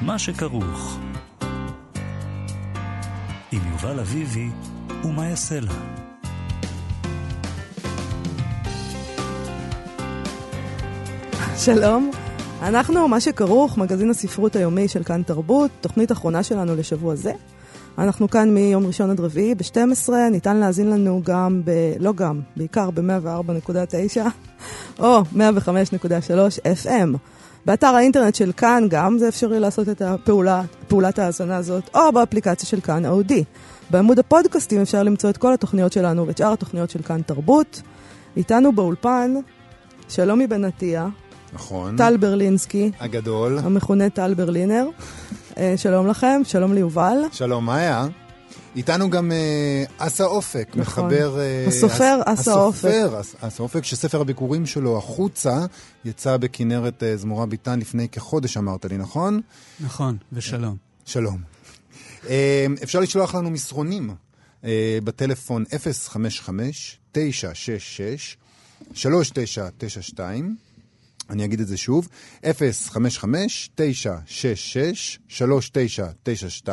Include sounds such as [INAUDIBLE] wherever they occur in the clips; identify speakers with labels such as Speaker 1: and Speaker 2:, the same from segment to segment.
Speaker 1: מה שכרוך. עם יובל אביבי ומה יעשה לה.
Speaker 2: שלום, אנחנו מה שכרוך, מגזין הספרות היומי של כאן תרבות, תוכנית אחרונה שלנו לשבוע זה. אנחנו כאן מיום ראשון עד רביעי ב-12, ניתן להאזין לנו גם ב... לא גם, בעיקר ב-104.9 או 105.3 FM. באתר האינטרנט של כאן גם זה אפשרי לעשות את הפעולה, פעולת ההאזנה הזאת, או באפליקציה של כאן אודי. בעמוד הפודקאסטים אפשר למצוא את כל התוכניות שלנו ואת שאר התוכניות של כאן תרבות. איתנו באולפן, שלומי בן עטיה.
Speaker 3: נכון.
Speaker 2: טל ברלינסקי.
Speaker 3: הגדול.
Speaker 2: המכונה טל ברלינר. אה, שלום לכם, שלום ליובל.
Speaker 3: שלום, מה היה? איתנו גם אה, אסא אופק, נכון. מחבר...
Speaker 2: אה, הסופר אסא אופק.
Speaker 3: הסופר אסא אופק, שספר הביקורים שלו, החוצה, יצא בכנרת אה, זמורה ביטן לפני כחודש, אמרת לי, נכון?
Speaker 4: נכון, ושלום.
Speaker 3: שלום. אה, אפשר לשלוח לנו מסרונים אה, בטלפון 055-966-3992. אני אגיד את זה שוב, 055-966-3992.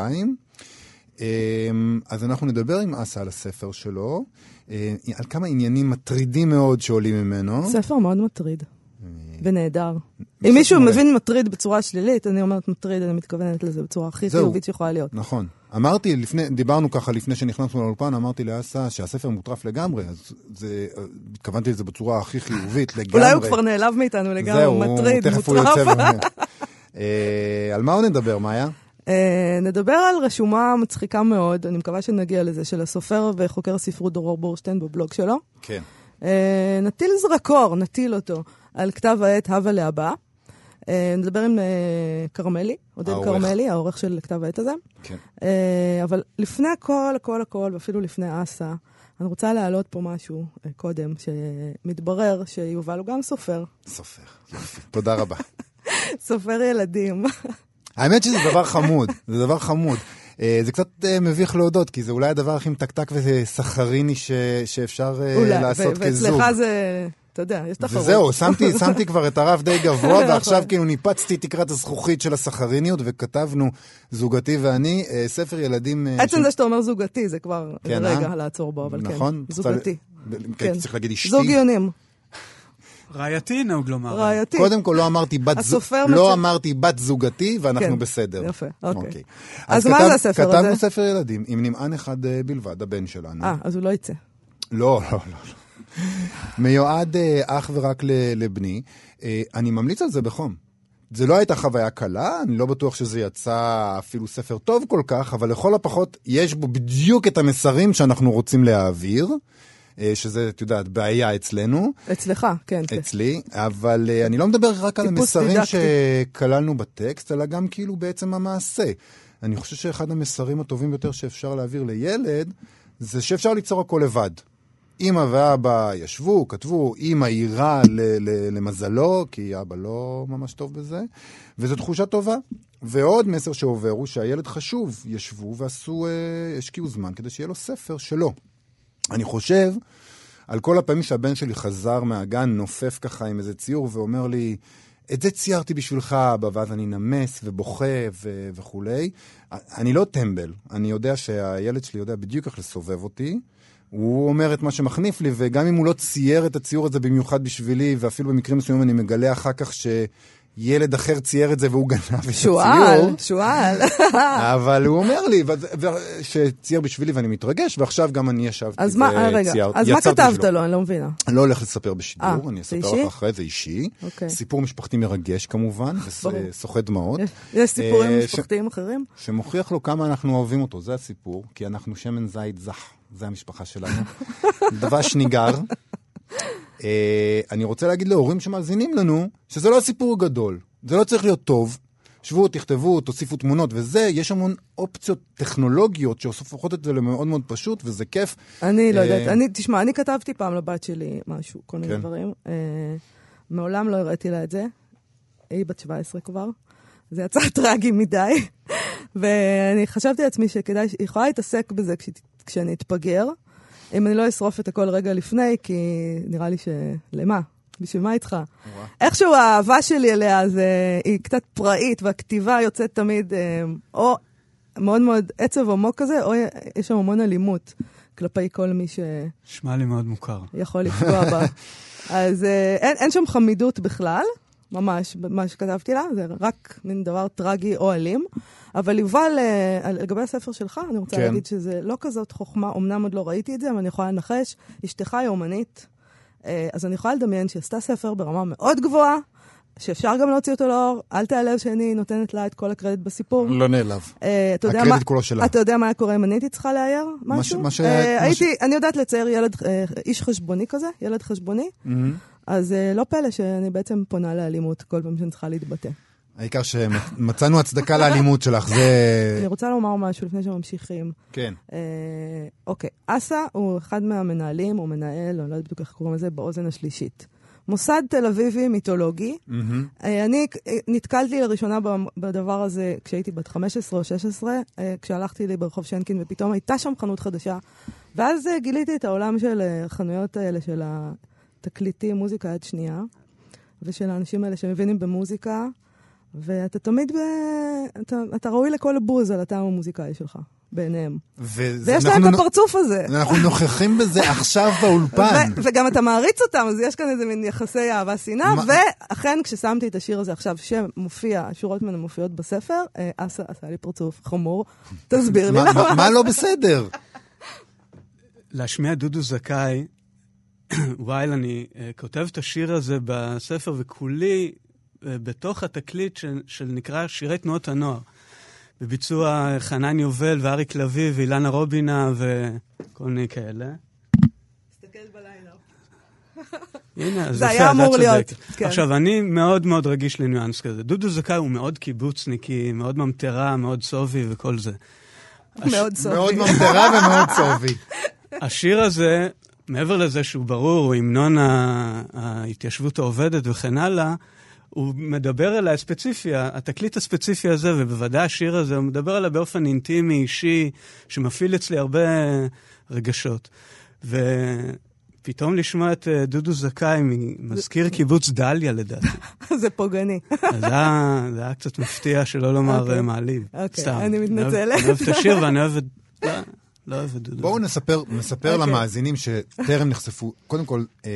Speaker 3: אמ, אז אנחנו נדבר עם אסה על הספר שלו, אה, על כמה עניינים מטרידים מאוד שעולים ממנו.
Speaker 2: ספר מאוד מטריד. ונהדר. אם מישהו מבין מטריד בצורה שלילית, אני אומרת מטריד, אני מתכוונת לזה בצורה הכי חיובית שיכולה להיות.
Speaker 3: נכון. אמרתי, לפני, דיברנו ככה לפני שנכנסנו לאולפן, אמרתי לאסה שהספר מוטרף לגמרי, אז זה, התכוונתי לזה בצורה הכי חיובית, [LAUGHS] לגמרי.
Speaker 2: אולי הוא כבר נעלב מאיתנו לגמרי, מטריד,
Speaker 3: באמת. [LAUGHS] אה, על מה עוד נדבר, מאיה?
Speaker 2: אה, נדבר על רשומה מצחיקה מאוד, אני מקווה שנגיע לזה, של הסופר וחוקר הספרות דרור בורשטיין בבלוג שלו.
Speaker 3: כן.
Speaker 2: אה, נטיל זרקור, נטיל אותו, על כתב העת הווה להבא. אה, נדבר עם כרמלי, עודד כרמלי, העורך של כתב העת הזה.
Speaker 3: כן.
Speaker 2: אבל לפני הכל, הכל, הכל, ואפילו לפני אסה, אני רוצה להעלות פה משהו קודם, שמתברר שיובל הוא גם סופר.
Speaker 3: סופר, יופי. תודה רבה. [LAUGHS]
Speaker 2: סופר ילדים.
Speaker 3: האמת שזה דבר חמוד, [LAUGHS] זה דבר חמוד. אה, זה קצת אה, מביך להודות, כי זה אולי הדבר הכי מתקתק וסחריני שאפשר אה,
Speaker 2: אולי,
Speaker 3: לעשות כזוג.
Speaker 2: ואצלך זה... אתה יודע, יש תחרות.
Speaker 3: וזהו, [LAUGHS] שמתי, שמתי כבר את הרף די גבוה, [LAUGHS] ועכשיו כאילו ניפצתי תקרת הזכוכית של הסחריניות, וכתבנו, זוגתי ואני, ספר ילדים...
Speaker 2: עצם זה שאתה אומר זוגתי, זה כבר כן, רגע לעצור בו, אבל כן.
Speaker 3: נכון?
Speaker 2: זוגתי.
Speaker 3: כן. צריך להגיד אשתי.
Speaker 2: זוג יונים.
Speaker 4: רעייתי נהוג לומר.
Speaker 2: רעייתי.
Speaker 3: קודם כל לא אמרתי בת, זוג... לא אמרתי בת זוגתי, ואנחנו
Speaker 2: כן.
Speaker 3: בסדר.
Speaker 2: יפה, אוקיי. אוקיי.
Speaker 3: אז,
Speaker 2: אז
Speaker 3: כתב,
Speaker 2: מה זה הספר
Speaker 3: כתבנו
Speaker 2: הזה?
Speaker 3: כתבנו ספר ילדים עם נמען אחד uh, בלבד, הבן שלנו.
Speaker 2: אה, אז הוא לא יצא.
Speaker 3: לא, לא, לא. לא. מיועד uh, אך ורק לבני. Uh, אני ממליץ על זה בחום. זה לא הייתה חוויה קלה, אני לא בטוח שזה יצא אפילו ספר טוב כל כך, אבל לכל הפחות יש בו בדיוק את המסרים שאנחנו רוצים להעביר. שזה, את יודעת, בעיה אצלנו.
Speaker 2: אצלך, כן.
Speaker 3: אצלי, כן. אבל uh, אני לא מדבר רק על המסרים דידקטי. שכללנו בטקסט, אלא גם כאילו בעצם המעשה. אני חושב שאחד המסרים הטובים ביותר שאפשר להעביר לילד, זה שאפשר ליצור הכל לבד. אמא ואבא ישבו, כתבו, אמא יירה למזלו, כי אבא לא ממש טוב בזה, וזו תחושה טובה. ועוד מסר שעובר הוא שהילד חשוב, ישבו ועשו, uh, השקיעו זמן כדי שיהיה לו ספר שלו. אני חושב על כל הפעמים שהבן שלי חזר מהגן, נופף ככה עם איזה ציור ואומר לי, את זה ציירתי בשבילך, אבא, ואז אני נמס ובוכה ו- וכולי. אני לא טמבל, אני יודע שהילד שלי יודע בדיוק איך לסובב אותי. הוא אומר את מה שמחניף לי, וגם אם הוא לא צייר את הציור הזה במיוחד בשבילי, ואפילו במקרים מסוימים אני מגלה אחר כך ש... ילד אחר צייר את זה והוא גנב את הציור.
Speaker 2: שועל, שועל. [LAUGHS]
Speaker 3: אבל הוא אומר לי שצייר בשבילי ואני מתרגש, ועכשיו גם אני ישבתי
Speaker 2: אז מה, רגע, אז מה כתבת לו? אני לא מבינה.
Speaker 3: אני לא הולך לספר בשידור, אני אספר לך אחרי זה אישי. סיפור משפחתי מרגש כמובן, [LAUGHS] וסוחט דמעות.
Speaker 2: יש סיפורים משפחתיים אחרים?
Speaker 3: שמוכיח לו כמה אנחנו אוהבים אותו, זה הסיפור, כי אנחנו שמן זית זך, זה המשפחה שלנו. [LAUGHS] דבש ניגר. Uh, אני רוצה להגיד להורים שמאזינים לנו, שזה לא סיפור גדול, זה לא צריך להיות טוב. שבו, תכתבו, תוסיפו תמונות וזה, יש המון אופציות טכנולוגיות שהופכות את זה למאוד מאוד פשוט, וזה כיף.
Speaker 2: אני לא יודעת, אני, תשמע, אני כתבתי פעם לבת שלי משהו, כל מיני כן. דברים. Uh, מעולם לא הראיתי לה את זה. היא בת 17 כבר. זה יצא [LAUGHS] טרגי מדי. ואני חשבתי לעצמי שכדאי, היא יכולה להתעסק בזה כשאני אתפגר. אם אני לא אשרוף את הכל רגע לפני, כי נראה לי ש... למה? בשביל מה איתך? איכשהו האהבה שלי אליה זה, היא קצת פראית, והכתיבה יוצאת תמיד אה, או מאוד מאוד עצב עמוק כזה, או יש שם המון אלימות כלפי כל מי ש...
Speaker 4: נשמע לי מאוד מוכר.
Speaker 2: יכול לפגוע בה. [LAUGHS] אז אה, אין, אין שם חמידות בכלל, ממש, מה שכתבתי לה, זה רק מין דבר טרגי או אלים. אבל יובל, אה, לגבי הספר שלך, אני רוצה כן. להגיד שזה לא כזאת חוכמה, אמנם עוד לא ראיתי את זה, אבל אני יכולה לנחש, אשתך היא אומנית, אה, אז אני יכולה לדמיין שהיא עשתה ספר ברמה מאוד גבוהה, שאפשר גם להוציא אותו לאור, אל תיעלב שאני נותנת לה את כל הקרדיט בסיפור.
Speaker 3: לא נעלב. אה, הקרדיט מה, כולו שלה.
Speaker 2: אתה יודע מה היה קורה אם אני הייתי צריכה לאייר משהו? מה ש... אה, הייתי, ש... אני יודעת לצייר ילד, אה, איש חשבוני כזה, ילד חשבוני, mm-hmm. אז אה, לא פלא שאני בעצם פונה לאלימות כל פעם שאני צריכה להתבטא.
Speaker 3: העיקר שמצאנו הצדקה [LAUGHS] לאלימות שלך, זה...
Speaker 2: אני רוצה לומר משהו לפני שממשיכים.
Speaker 3: כן.
Speaker 2: אוקיי, אסא הוא אחד מהמנהלים, או מנהל, אני לא יודעת בדיוק איך קוראים לזה, באוזן השלישית. מוסד תל אביבי מיתולוגי. Mm-hmm. אני נתקלתי לראשונה בדבר הזה כשהייתי בת 15 או 16, כשהלכתי לי ברחוב שנקין ופתאום הייתה שם חנות חדשה. ואז גיליתי את העולם של החנויות האלה, של התקליטים, מוזיקה יד שנייה, ושל האנשים האלה שמבינים במוזיקה. ואתה תמיד, ב... אתה, אתה ראוי לכל הבוז על הטעם המוזיקאי שלך, בעיניהם. ויש להם את הפרצוף הזה.
Speaker 3: אנחנו נוכחים בזה [LAUGHS] עכשיו באולפן.
Speaker 2: וגם אתה מעריץ אותם, אז יש כאן איזה מין יחסי אהבה-שנאה, ואכן, כששמתי את השיר הזה עכשיו, שמופיע, השורות ממנו מופיעות בספר, אה, אסה עשה לי פרצוף חמור. [LAUGHS] תסביר לי למה.
Speaker 3: מה לא בסדר?
Speaker 4: להשמיע דודו זכאי, [COUGHS] וואל, אני uh, כותב את השיר הזה בספר, וכולי בתוך התקליט של, של נקרא שירי תנועות הנוער. בביצוע חנן יובל ואריק לביא ואילנה רובינה וכל מיני כאלה.
Speaker 2: תסתכל בלילה.
Speaker 4: הנה,
Speaker 2: זה היה אמור להיות.
Speaker 4: כן. עכשיו, אני מאוד מאוד רגיש לניואנס כזה. דודו זכאי הוא מאוד קיבוצניקי, מאוד ממטרה, מאוד סובי וכל זה.
Speaker 2: מאוד סובי.
Speaker 3: מאוד ממטרה ומאוד סובי. [LAUGHS]
Speaker 4: השיר הזה, מעבר לזה שהוא ברור, הוא המנון ההתיישבות העובדת וכן הלאה, הוא מדבר אליי ספציפי, התקליט הספציפי הזה, ובוודאי השיר הזה, הוא מדבר אליי באופן אינטימי, אישי, שמפעיל אצלי הרבה רגשות. ופתאום לשמוע את אה, דודו זכאי מזכיר קיבוץ דליה, לדעתי. [LAUGHS]
Speaker 2: זה פוגעני.
Speaker 4: זה היה, זה היה קצת מפתיע, שלא לומר okay. אוקיי. מעליב.
Speaker 2: אוקיי, okay, אני מתנצלת.
Speaker 4: אני אוהב את השיר [LAUGHS] ואני אוהב את... לא, לא אוהב את דודו.
Speaker 3: בואו נספר, נספר okay. אוקיי. למאזינים שטרם נחשפו. קודם כל, אה,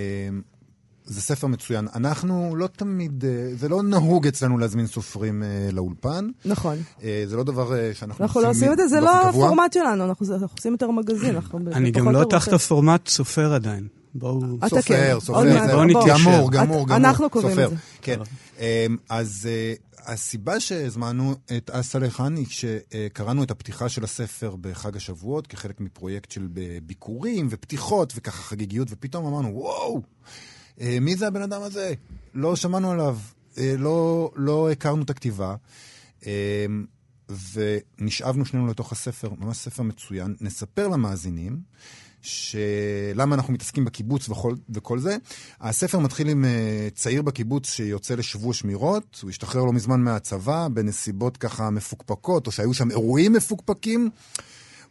Speaker 3: זה ספר מצוין. אנחנו לא תמיד, אה, זה לא נהוג אצלנו להזמין סופרים אה, לאולפן.
Speaker 2: נכון.
Speaker 3: אה, זה לא דבר שאנחנו
Speaker 2: אנחנו לא עושים את זה, זה לא הפורמט שלנו, אנחנו עושים יותר מגזין.
Speaker 4: אני גם לא תחת הפורמט סופר עדיין.
Speaker 3: בואו... סופר, כן. סופר, בואו נתיישר. גמור, גמור, גמור.
Speaker 2: אנחנו קובעים את זה.
Speaker 3: כן. אז הסיבה שהזמנו את אסה לכאן היא שקראנו את הפתיחה של הספר בחג השבועות, כחלק מפרויקט של ביקורים ופתיחות וככה חגיגיות, ופתאום אמרנו, וואו! אה, מי זה הבן אדם הזה? לא שמענו עליו, אה, לא, לא הכרנו את הכתיבה. אה, ונשאבנו שנינו לתוך הספר, ממש ספר מצוין. נספר למאזינים שלמה אנחנו מתעסקים בקיבוץ וכל, וכל זה. הספר מתחיל עם צעיר בקיבוץ שיוצא לשבוע שמירות, הוא השתחרר לא מזמן מהצבא בנסיבות ככה מפוקפקות, או שהיו שם אירועים מפוקפקים.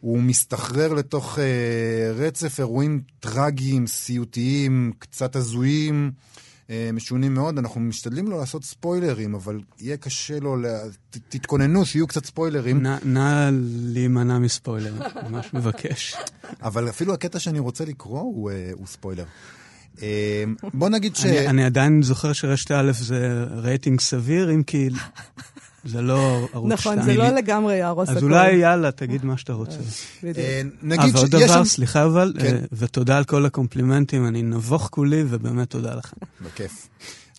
Speaker 3: הוא מסתחרר לתוך אה, רצף אירועים טרגיים, סיוטיים, קצת הזויים, אה, משונים מאוד. אנחנו משתדלים לא לעשות ספוילרים, אבל יהיה קשה לו, לה... ת, תתכוננו שיהיו קצת ספוילרים.
Speaker 4: נא, נא להימנע מספוילרים, [LAUGHS] ממש מבקש.
Speaker 3: אבל אפילו הקטע שאני רוצה לקרוא הוא, אה, הוא ספוילר. אה, בוא נגיד ש...
Speaker 4: אני, אני עדיין זוכר שרשת א' זה רייטינג סביר, אם כי זה לא ערוץ 2.
Speaker 2: נכון, זה לא לגמרי יהרוס
Speaker 4: הכול. אז אולי יאללה, תגיד מה שאתה רוצה.
Speaker 3: אה, נגיד
Speaker 4: שיש... אבל עוד דבר, סליחה אבל, כן. אה, ותודה על כל הקומפלימנטים, אני נבוך כולי, ובאמת תודה לך.
Speaker 3: בכיף.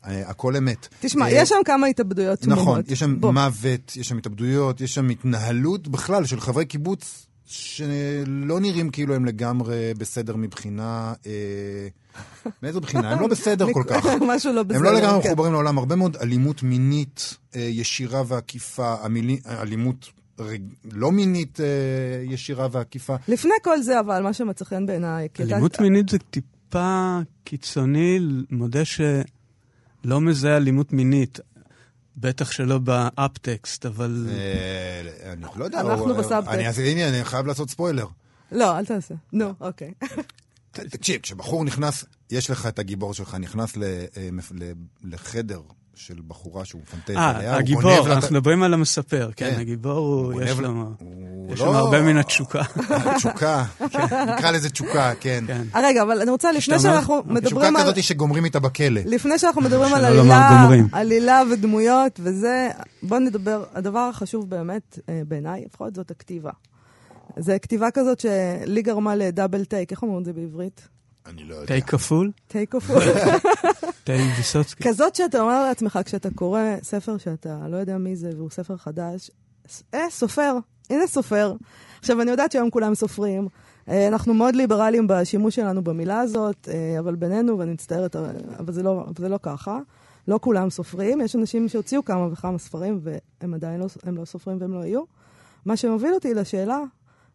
Speaker 3: אה, הכל אמת.
Speaker 2: תשמע, יש שם כמה התאבדויות
Speaker 3: תמוהות. נכון, יש שם מוות, יש שם התאבדויות, יש שם התנהלות בכלל של חברי קיבוץ שלא נראים כאילו הם לגמרי בסדר מבחינה... מאיזו בחינה? הם לא [LAUGHS] בסדר כל כך. [LAUGHS]
Speaker 2: משהו לא בסדר.
Speaker 3: הם לא לגמרי כן. מחוברים לעולם. הרבה מאוד אלימות מינית אה, ישירה ועקיפה, אלימות לא מינית אה, ישירה ועקיפה.
Speaker 2: לפני כל זה, אבל, מה שמצא חן בעיניי...
Speaker 4: אלימות מינית זה טיפה קיצוני, מודה שלא מזהה אלימות מינית. בטח שלא באפטקסט, אבל...
Speaker 3: אה, אני לא יודע.
Speaker 2: אנחנו בסאבטקסט.
Speaker 3: הנה, אני חייב לעשות ספוילר.
Speaker 2: לא, אל תעשה. נו, אוקיי.
Speaker 3: תקשיב, כשבחור נכנס, יש לך את הגיבור שלך, נכנס לחדר של בחורה שהוא מפנטז
Speaker 4: עליה, אה, הגיבור, אנחנו מדברים על המספר, כן, כן. הגיבור הוא, יש לו... יש שם לא- הרבה מן התשוקה. [LAUGHS]
Speaker 3: תשוקה, נקרא לזה תשוקה, כן.
Speaker 2: כן. אה, רגע, אבל אני רוצה, לפני שאנחנו מדברים
Speaker 3: על... תשוקה כזאת שגומרים איתה בכלא.
Speaker 2: לפני שאנחנו [LAUGHS] מדברים על עלילה ודמויות וזה, בואו נדבר, הדבר החשוב באמת, אה, בעיניי, לפחות זאת הכתיבה. זה כתיבה כזאת שלי גרמה לדאבל טייק, איך אומרים את זה בעברית?
Speaker 3: אני לא יודע.
Speaker 4: טייק כפול?
Speaker 2: טייק כפול. [LAUGHS]
Speaker 4: טייק ויסוצקי.
Speaker 2: כזאת שאתה אומר לעצמך, כשאתה קורא ספר שאתה לא יודע מי זה, והוא ספר חדש, אה, סופר, הנה סופר. עכשיו, אני יודעת שהיום כולם סופרים. אה, אנחנו מאוד ליברליים בשימוש שלנו במילה הזאת, אה, אבל בינינו, ואני מצטערת, אבל זה לא, זה לא ככה. לא כולם סופרים, יש אנשים שהוציאו כמה וכמה ספרים, והם עדיין לא, הם לא סופרים והם לא יהיו. מה שמוביל אותי לשאלה,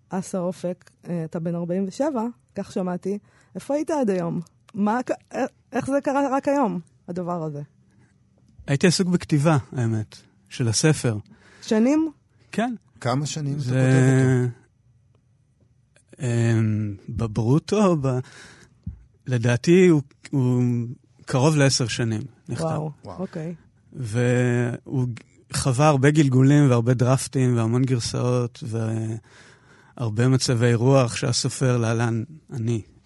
Speaker 2: אסה אופק, אתה בן 47, כך שמעתי, איפה היית עד היום? מה, איך זה קרה רק היום, הדבר הזה?
Speaker 4: הייתי עסוק בכתיבה, האמת, של הספר.
Speaker 2: שנים?
Speaker 4: כן.
Speaker 3: כמה שנים זה... אתה כותב אותו?
Speaker 4: אמ, בברוטו, ב... לדעתי הוא, הוא קרוב לעשר שנים נכתב.
Speaker 2: וואו, וואו, אוקיי.
Speaker 4: והוא חווה הרבה גלגולים והרבה דרפטים והמון גרסאות והרבה מצבי רוח שהסופר, להלן אני, אה,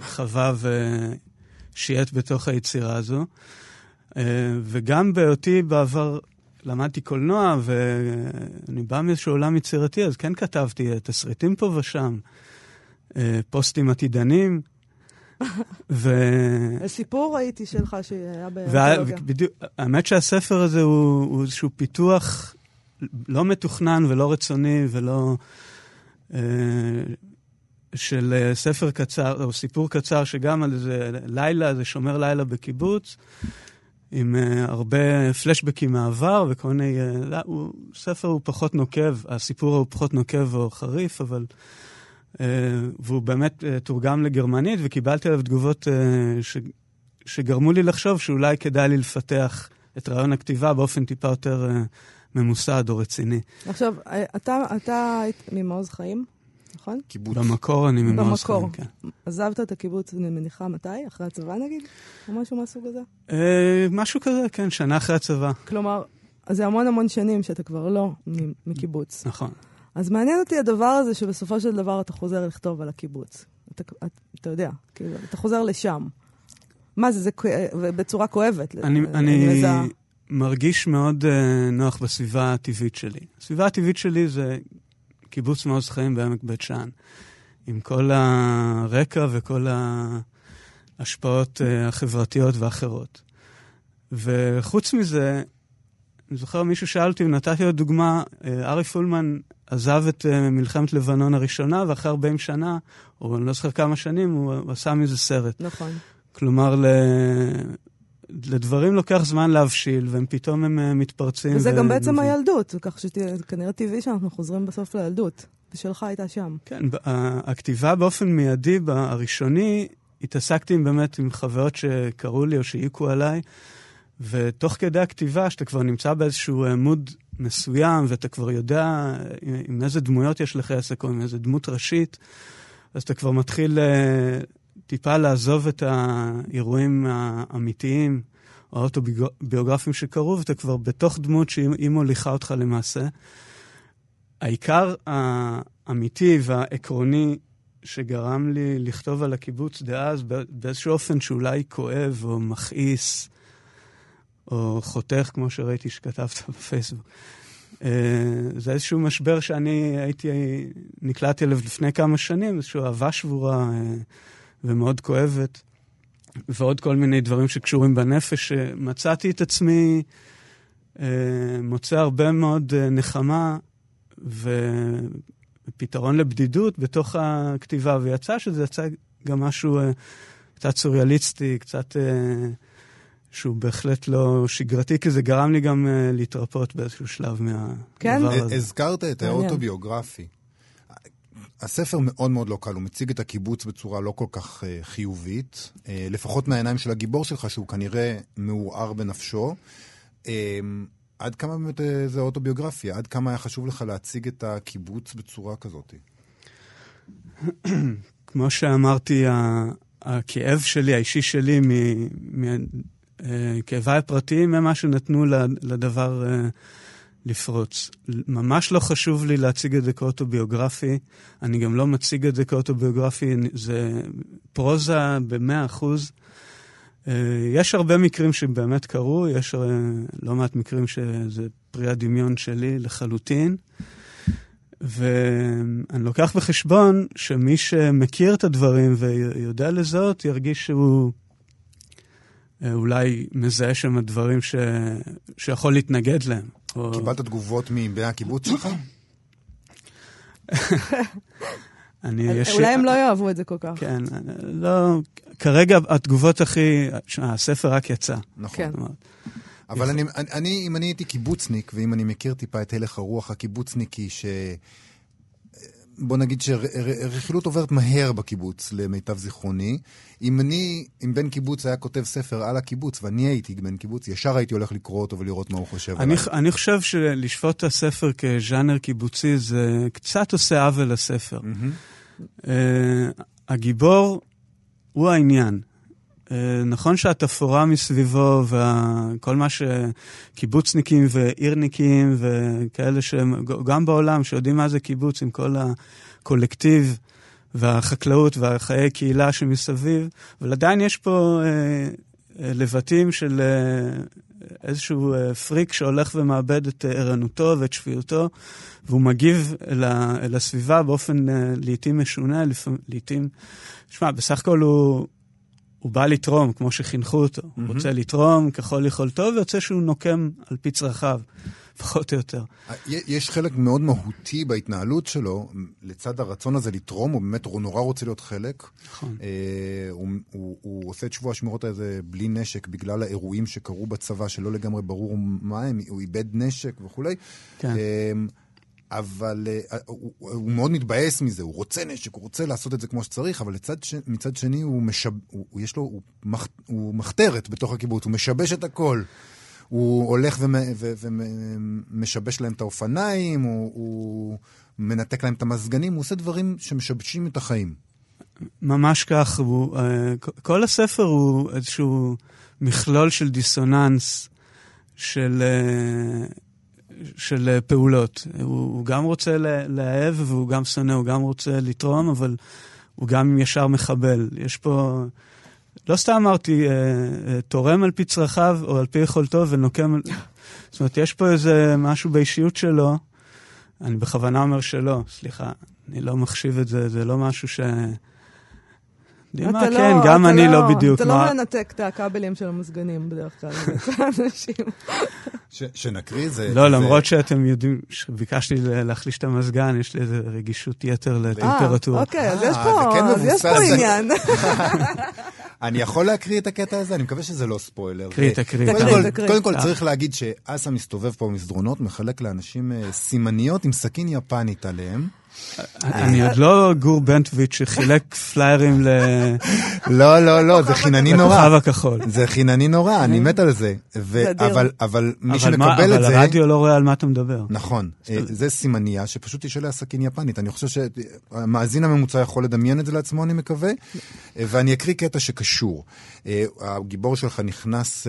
Speaker 4: חווה ושייט בתוך היצירה הזו. אה, וגם בהיותי בעבר למדתי קולנוע, ואני בא מאיזשהו עולם יצירתי, אז כן כתבתי תסריטים פה ושם, אה, פוסטים עתידנים.
Speaker 2: ו... סיפור ראיתי שלך שהיה באנתולוגיה.
Speaker 4: בדיוק, האמת שהספר הזה הוא, הוא איזשהו פיתוח לא מתוכנן ולא רצוני ולא... אה, של אה, ספר קצר, או סיפור קצר, שגם על איזה לילה, זה שומר לילה בקיבוץ, עם uh, הרבה פלשבקים מהעבר וכל מיני... לא, הוא, ספר הוא פחות נוקב, הסיפור הוא פחות נוקב או חריף, אבל... והוא באמת תורגם לגרמנית, וקיבלתי עליו תגובות ש, שגרמו לי לחשוב שאולי כדאי לי לפתח את רעיון הכתיבה באופן טיפה יותר ממוסד או רציני.
Speaker 2: עכשיו, אתה, אתה ממעוז חיים? נכון?
Speaker 3: קיבוץ.
Speaker 4: במקור אני ממעוז חיים, כן.
Speaker 2: עזבת את הקיבוץ, אני מניחה, מתי? אחרי הצבא נגיד? או משהו מהסוג הזה?
Speaker 4: אה, משהו כזה, כן, שנה אחרי הצבא.
Speaker 2: כלומר, זה המון המון שנים שאתה כבר לא מקיבוץ.
Speaker 4: נכון.
Speaker 2: אז מעניין אותי הדבר הזה שבסופו של דבר אתה חוזר לכתוב על הקיבוץ. אתה, אתה יודע, כאילו, אתה חוזר לשם. מה זה, זה בצורה כואבת.
Speaker 4: אני, אני, אני מרגיש מאוד uh, נוח בסביבה הטבעית שלי. הסביבה הטבעית שלי זה קיבוץ מעוז חיים בעמק בית שאן, עם כל הרקע וכל ההשפעות uh, החברתיות ואחרות. וחוץ מזה, אני זוכר מישהו שאל אותי, ונתתי לו דוגמה, uh, ארי פולמן עזב את uh, מלחמת לבנון הראשונה, ואחרי 40 שנה, או אני לא זוכר כמה שנים, הוא, עשה מזה סרט.
Speaker 2: נכון.
Speaker 4: כלומר. לדברים לוקח זמן להבשיל, והם פתאום הם uh, מתפרצים.
Speaker 2: וזה ו... גם בעצם מבין. הילדות, כך שכנראה טבעי שאנחנו חוזרים בסוף לילדות. ושלך הייתה שם.
Speaker 4: כן, הכתיבה באופן מיידי, הראשוני, התעסקתי באמת עם חוויות שקראו לי או שהעיקו עליי, ותוך כדי הכתיבה, שאתה כבר נמצא באיזשהו מוד מסוים, ואתה כבר יודע אה, עם איזה דמויות יש לך עסק, או עם איזה דמות ראשית, אז אתה כבר מתחיל טיפה לעזוב את האירועים האמיתיים או האוטוביוגרפיים שקרו, ואתה כבר בתוך דמות שהיא מוליכה אותך למעשה. העיקר האמיתי והעקרוני שגרם לי לכתוב על הקיבוץ דאז באיזשהו אופן שאולי כואב או מכעיס או חותך, כמו שראיתי שכתבת [LAUGHS] בפייסבוק. אה, זה איזשהו משבר שאני הייתי, נקלעתי אליו לפני כמה שנים, איזושהי אהבה שבורה. אה, ומאוד כואבת, ועוד כל מיני דברים שקשורים בנפש, שמצאתי את עצמי אה, מוצא הרבה מאוד אה, נחמה ופתרון לבדידות בתוך הכתיבה, ויצא שזה יצא גם משהו אה, קצת סוריאליסטי, קצת... אה, שהוא בהחלט לא שגרתי, כי זה גרם לי גם uh, להתרפות באיזשהו שלב מהדבר כן? הזה.
Speaker 3: הזכרת את האוטוביוגרפי. הספר מאוד מאוד לא קל, הוא מציג את הקיבוץ בצורה לא כל כך uh, חיובית, uh, לפחות מהעיניים של הגיבור שלך, שהוא כנראה מעורער בנפשו. Uh, עד כמה באמת uh, זה אוטוביוגרפיה? עד כמה היה חשוב לך להציג את הקיבוץ בצורה כזאת? [CLEARS THROAT]
Speaker 4: כמו שאמרתי, הכאב שלי, האישי שלי, מכאביי הפרטיים, הם מה שנתנו לדבר לפרוץ. ממש לא חשוב לי להציג את זה כאוטוביוגרפי, אני גם לא מציג את זה כאוטוביוגרפי, זה פרוזה במאה אחוז. אה, יש הרבה מקרים שבאמת קרו, יש אה, לא מעט מקרים שזה פרי הדמיון שלי לחלוטין. ואני לוקח בחשבון שמי שמכיר את הדברים ויודע לזהות, ירגיש שהוא אה, אולי מזהה שם דברים ש... שיכול להתנגד להם.
Speaker 3: קיבלת תגובות מבני הקיבוץ שלך? [LAUGHS]
Speaker 2: אני יש... אולי הם לא יאהבו את זה כל כך.
Speaker 4: כן, לא, כרגע התגובות הכי... הספר רק יצא.
Speaker 3: נכון. כן. אבל אני, אני, אם אני הייתי קיבוצניק, ואם אני מכיר טיפה את הלך הרוח הקיבוצניקי, ש... בוא נגיד שרכילות עוברת מהר בקיבוץ, למיטב זיכרוני. אם אני, אם בן קיבוץ היה כותב ספר על הקיבוץ, ואני הייתי בן קיבוץ, ישר הייתי הולך לקרוא אותו ולראות מה הוא חושב
Speaker 4: אני, עליי. אני חושב שלשפוט את הספר כז'אנר קיבוצי, זה קצת עושה עוול לספר. Mm-hmm. Uh, הגיבור הוא העניין. Uh, נכון שהתפאורה מסביבו וכל מה שקיבוצניקים ועירניקים וכאלה שהם, גם בעולם, שיודעים מה זה קיבוץ עם כל הקולקטיב והחקלאות והחיי קהילה שמסביב, אבל עדיין יש פה uh, uh, לבטים של איזשהו פריק שהולך ומאבד את ערנותו ואת שפיותו, והוא מגיב אל, הסביבה באופן לעיתים משונה, לעיתים... שמע, בסך הכל הוא... הוא בא לתרום, כמו שחינכו אותו. Mm-hmm. הוא רוצה לתרום ככל יכולתו, ויוצא שהוא נוקם על פי צרכיו, [LAUGHS] פחות או יותר.
Speaker 3: יש חלק מאוד מהותי בהתנהלות שלו, לצד הרצון הזה לתרום, הוא באמת הוא נורא רוצה להיות חלק. נכון. אה, הוא, הוא, הוא עושה את שבוע השמירות הזה בלי נשק, בגלל האירועים שקרו בצבא, שלא לגמרי ברור מה הם, הוא איבד נשק וכולי. כן. אה, אבל uh, הוא, הוא מאוד מתבאס מזה, הוא רוצה נשק, הוא רוצה לעשות את זה כמו שצריך, אבל לצד ש... מצד שני הוא, משב... הוא, יש לו, הוא, מח... הוא מחתרת בתוך הקיבוץ, הוא משבש את הכל. הוא הולך ומשבש. להם את האופניים, הוא, הוא מנתק להם את המזגנים, הוא עושה דברים שמשבשים את החיים.
Speaker 4: ממש כך, הוא, uh, כל הספר הוא איזשהו מכלול של דיסוננס, של... של אה, פעולות. הוא, הוא גם רוצה לאהב והוא גם שונא, הוא גם רוצה לתרום, אבל הוא גם ישר מחבל. יש פה... לא סתם אמרתי, אה, אה, תורם על פי צרכיו או על פי יכולתו ונוקם... זאת אומרת, יש פה איזה משהו באישיות שלו, אני בכוונה אומר שלא, סליחה, אני לא מחשיב את זה, זה לא משהו ש... יודעים מה, לא, כן, גם אני לא, לא בדיוק.
Speaker 2: אתה לא מה... לא מנתק את הכבלים של המזגנים בדרך כלל, אנשים.
Speaker 3: שנקריא זה...
Speaker 4: לא, למרות שאתם יודעים, ביקשתי להחליש את המזגן, יש לי איזו רגישות יתר לטמפרטורה.
Speaker 2: אה, אוקיי, אז יש פה כן עניין. [LAUGHS]
Speaker 3: אני יכול להקריא את הקטע הזה? אני מקווה שזה לא ספוילר.
Speaker 4: קריא, תקריא.
Speaker 3: קודם כל צריך להגיד שאסה מסתובב פה במסדרונות, מחלק לאנשים אה, סימניות עם סכין יפנית עליהם.
Speaker 4: אני עוד לא גור בנטוויץ' שחילק פליירים ל...
Speaker 3: לא, לא, לא, זה חינני נורא.
Speaker 4: לכוכב הכחול.
Speaker 3: זה חינני נורא, אני מת על זה. אבל מי שמקבל את זה...
Speaker 4: אבל הרדיו לא רואה על מה אתה מדבר.
Speaker 3: נכון. אה, זה סימניה שפשוט יש עליה סכין יפנית. אני חושב שהמאזין הממוצע יכול לדמיין את זה לעצמו, אני מקווה. אה, ואני אקריא קטע שקשור. אה, הגיבור שלך נכנס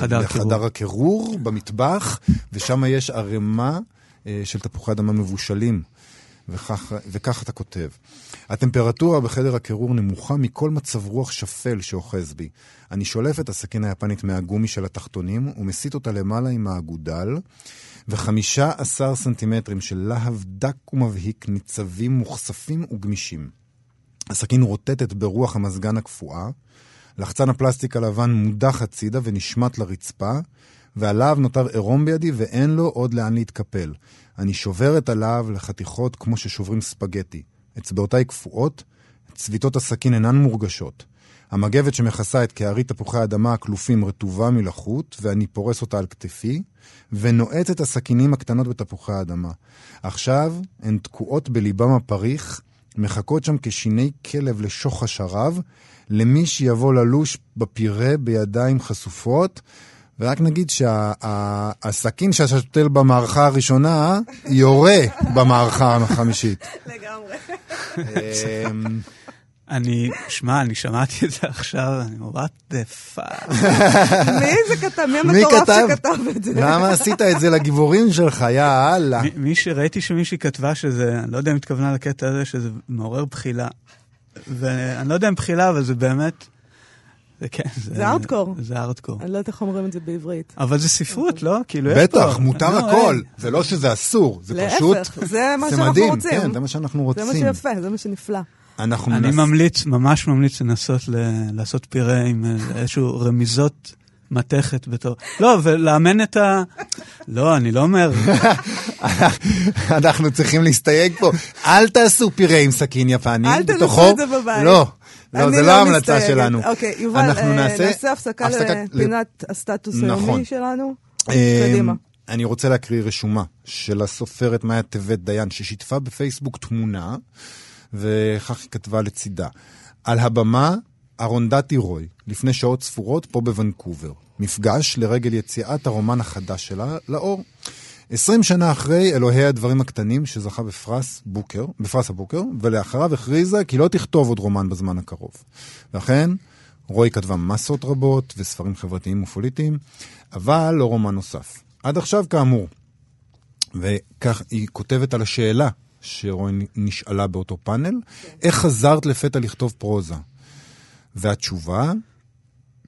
Speaker 3: לחדר הקירור במטבח, ושם יש ערימה של תפוחי אדמה מבושלים. וכך, וכך אתה כותב: הטמפרטורה בחדר הקירור נמוכה מכל מצב רוח שפל שאוחז בי. אני שולף את הסכין היפנית מהגומי של התחתונים ומסיט אותה למעלה עם האגודל, וחמישה עשר סנטימטרים של להב דק ומבהיק ניצבים מוכספים וגמישים. הסכין רוטטת ברוח המזגן הקפואה, לחצן הפלסטיק הלבן מודח הצידה ונשמט לרצפה, והלהב נותר עירום בידי ואין לו עוד לאן להתקפל. אני שובר את הלהב לחתיכות כמו ששוברים ספגטי. אצבעותיי קפואות, צביטות הסכין אינן מורגשות. המגבת שמכסה את קערי תפוחי האדמה הכלופים רטובה מלחות, ואני פורס אותה על כתפי, ונועץ את הסכינים הקטנות בתפוחי האדמה. עכשיו הן תקועות בליבם הפריך, מחכות שם כשיני כלב לשוך השרב, למי שיבוא ללוש בפירה בידיים חשופות, ורק נגיד שהסכין שה, שאתה שותל במערכה הראשונה, יורה במערכה החמישית.
Speaker 2: לגמרי.
Speaker 3: אמ,
Speaker 4: אני, שמע, אני שמעתי את זה עכשיו, אני אומר, what the fuck.
Speaker 2: מי זה כתב? מי המטורף שכתב את זה?
Speaker 3: למה עשית את זה לגיבורים שלך, יא אללה?
Speaker 4: מי שראיתי שמישהי כתבה שזה, אני לא יודע אם התכוונה לקטע הזה, שזה מעורר בחילה. ואני לא יודע אם בחילה, אבל זה באמת...
Speaker 2: זה כן, זה... ארטקור.
Speaker 4: זה ארטקור.
Speaker 2: אני לא יודעת איך אומרים את זה בעברית.
Speaker 4: אבל זה ספרות, לא? כאילו, יש
Speaker 3: פה... בטח, מותר לא, הכל. זה לא שזה אסור, זה פשוט...
Speaker 2: להפך, זה מה שאנחנו רוצים.
Speaker 3: כן, זה מה שאנחנו רוצים.
Speaker 2: זה מה שיפה, זה מה שנפלא.
Speaker 4: אנחנו אני ממליץ, ממש ממליץ לנסות לעשות פירה עם איזשהו רמיזות מתכת בתור... לא, ולאמן את ה... לא, אני לא אומר. [LAUGHS]
Speaker 3: אנחנו צריכים להסתייג פה. אל תעשו פירה עם סכין יפני.
Speaker 2: אל תנסו את זה בבית.
Speaker 3: לא. לא, זה לא ההמלצה שלנו.
Speaker 2: אוקיי, יובל, אה, נעשה הפסקה לפינת הסטטוס היומי נכון. שלנו. אמ, קדימה.
Speaker 3: אני רוצה להקריא רשומה של הסופרת מאיה טבת דיין, ששיתפה בפייסבוק תמונה, וכך היא כתבה לצידה. על הבמה, ארונדטי רוי, לפני שעות ספורות פה בוונקובר. מפגש לרגל יציאת הרומן החדש שלה לאור. עשרים שנה אחרי אלוהי הדברים הקטנים שזכה בפרס בוקר, בפרס הבוקר, ולאחריו הכריזה כי לא תכתוב עוד רומן בזמן הקרוב. ואכן, רוי כתבה מסות רבות וספרים חברתיים ופוליטיים, אבל לא רומן נוסף. עד עכשיו כאמור. וכך היא כותבת על השאלה שרוי נשאלה באותו פאנל, איך חזרת לפתע לכתוב פרוזה? והתשובה,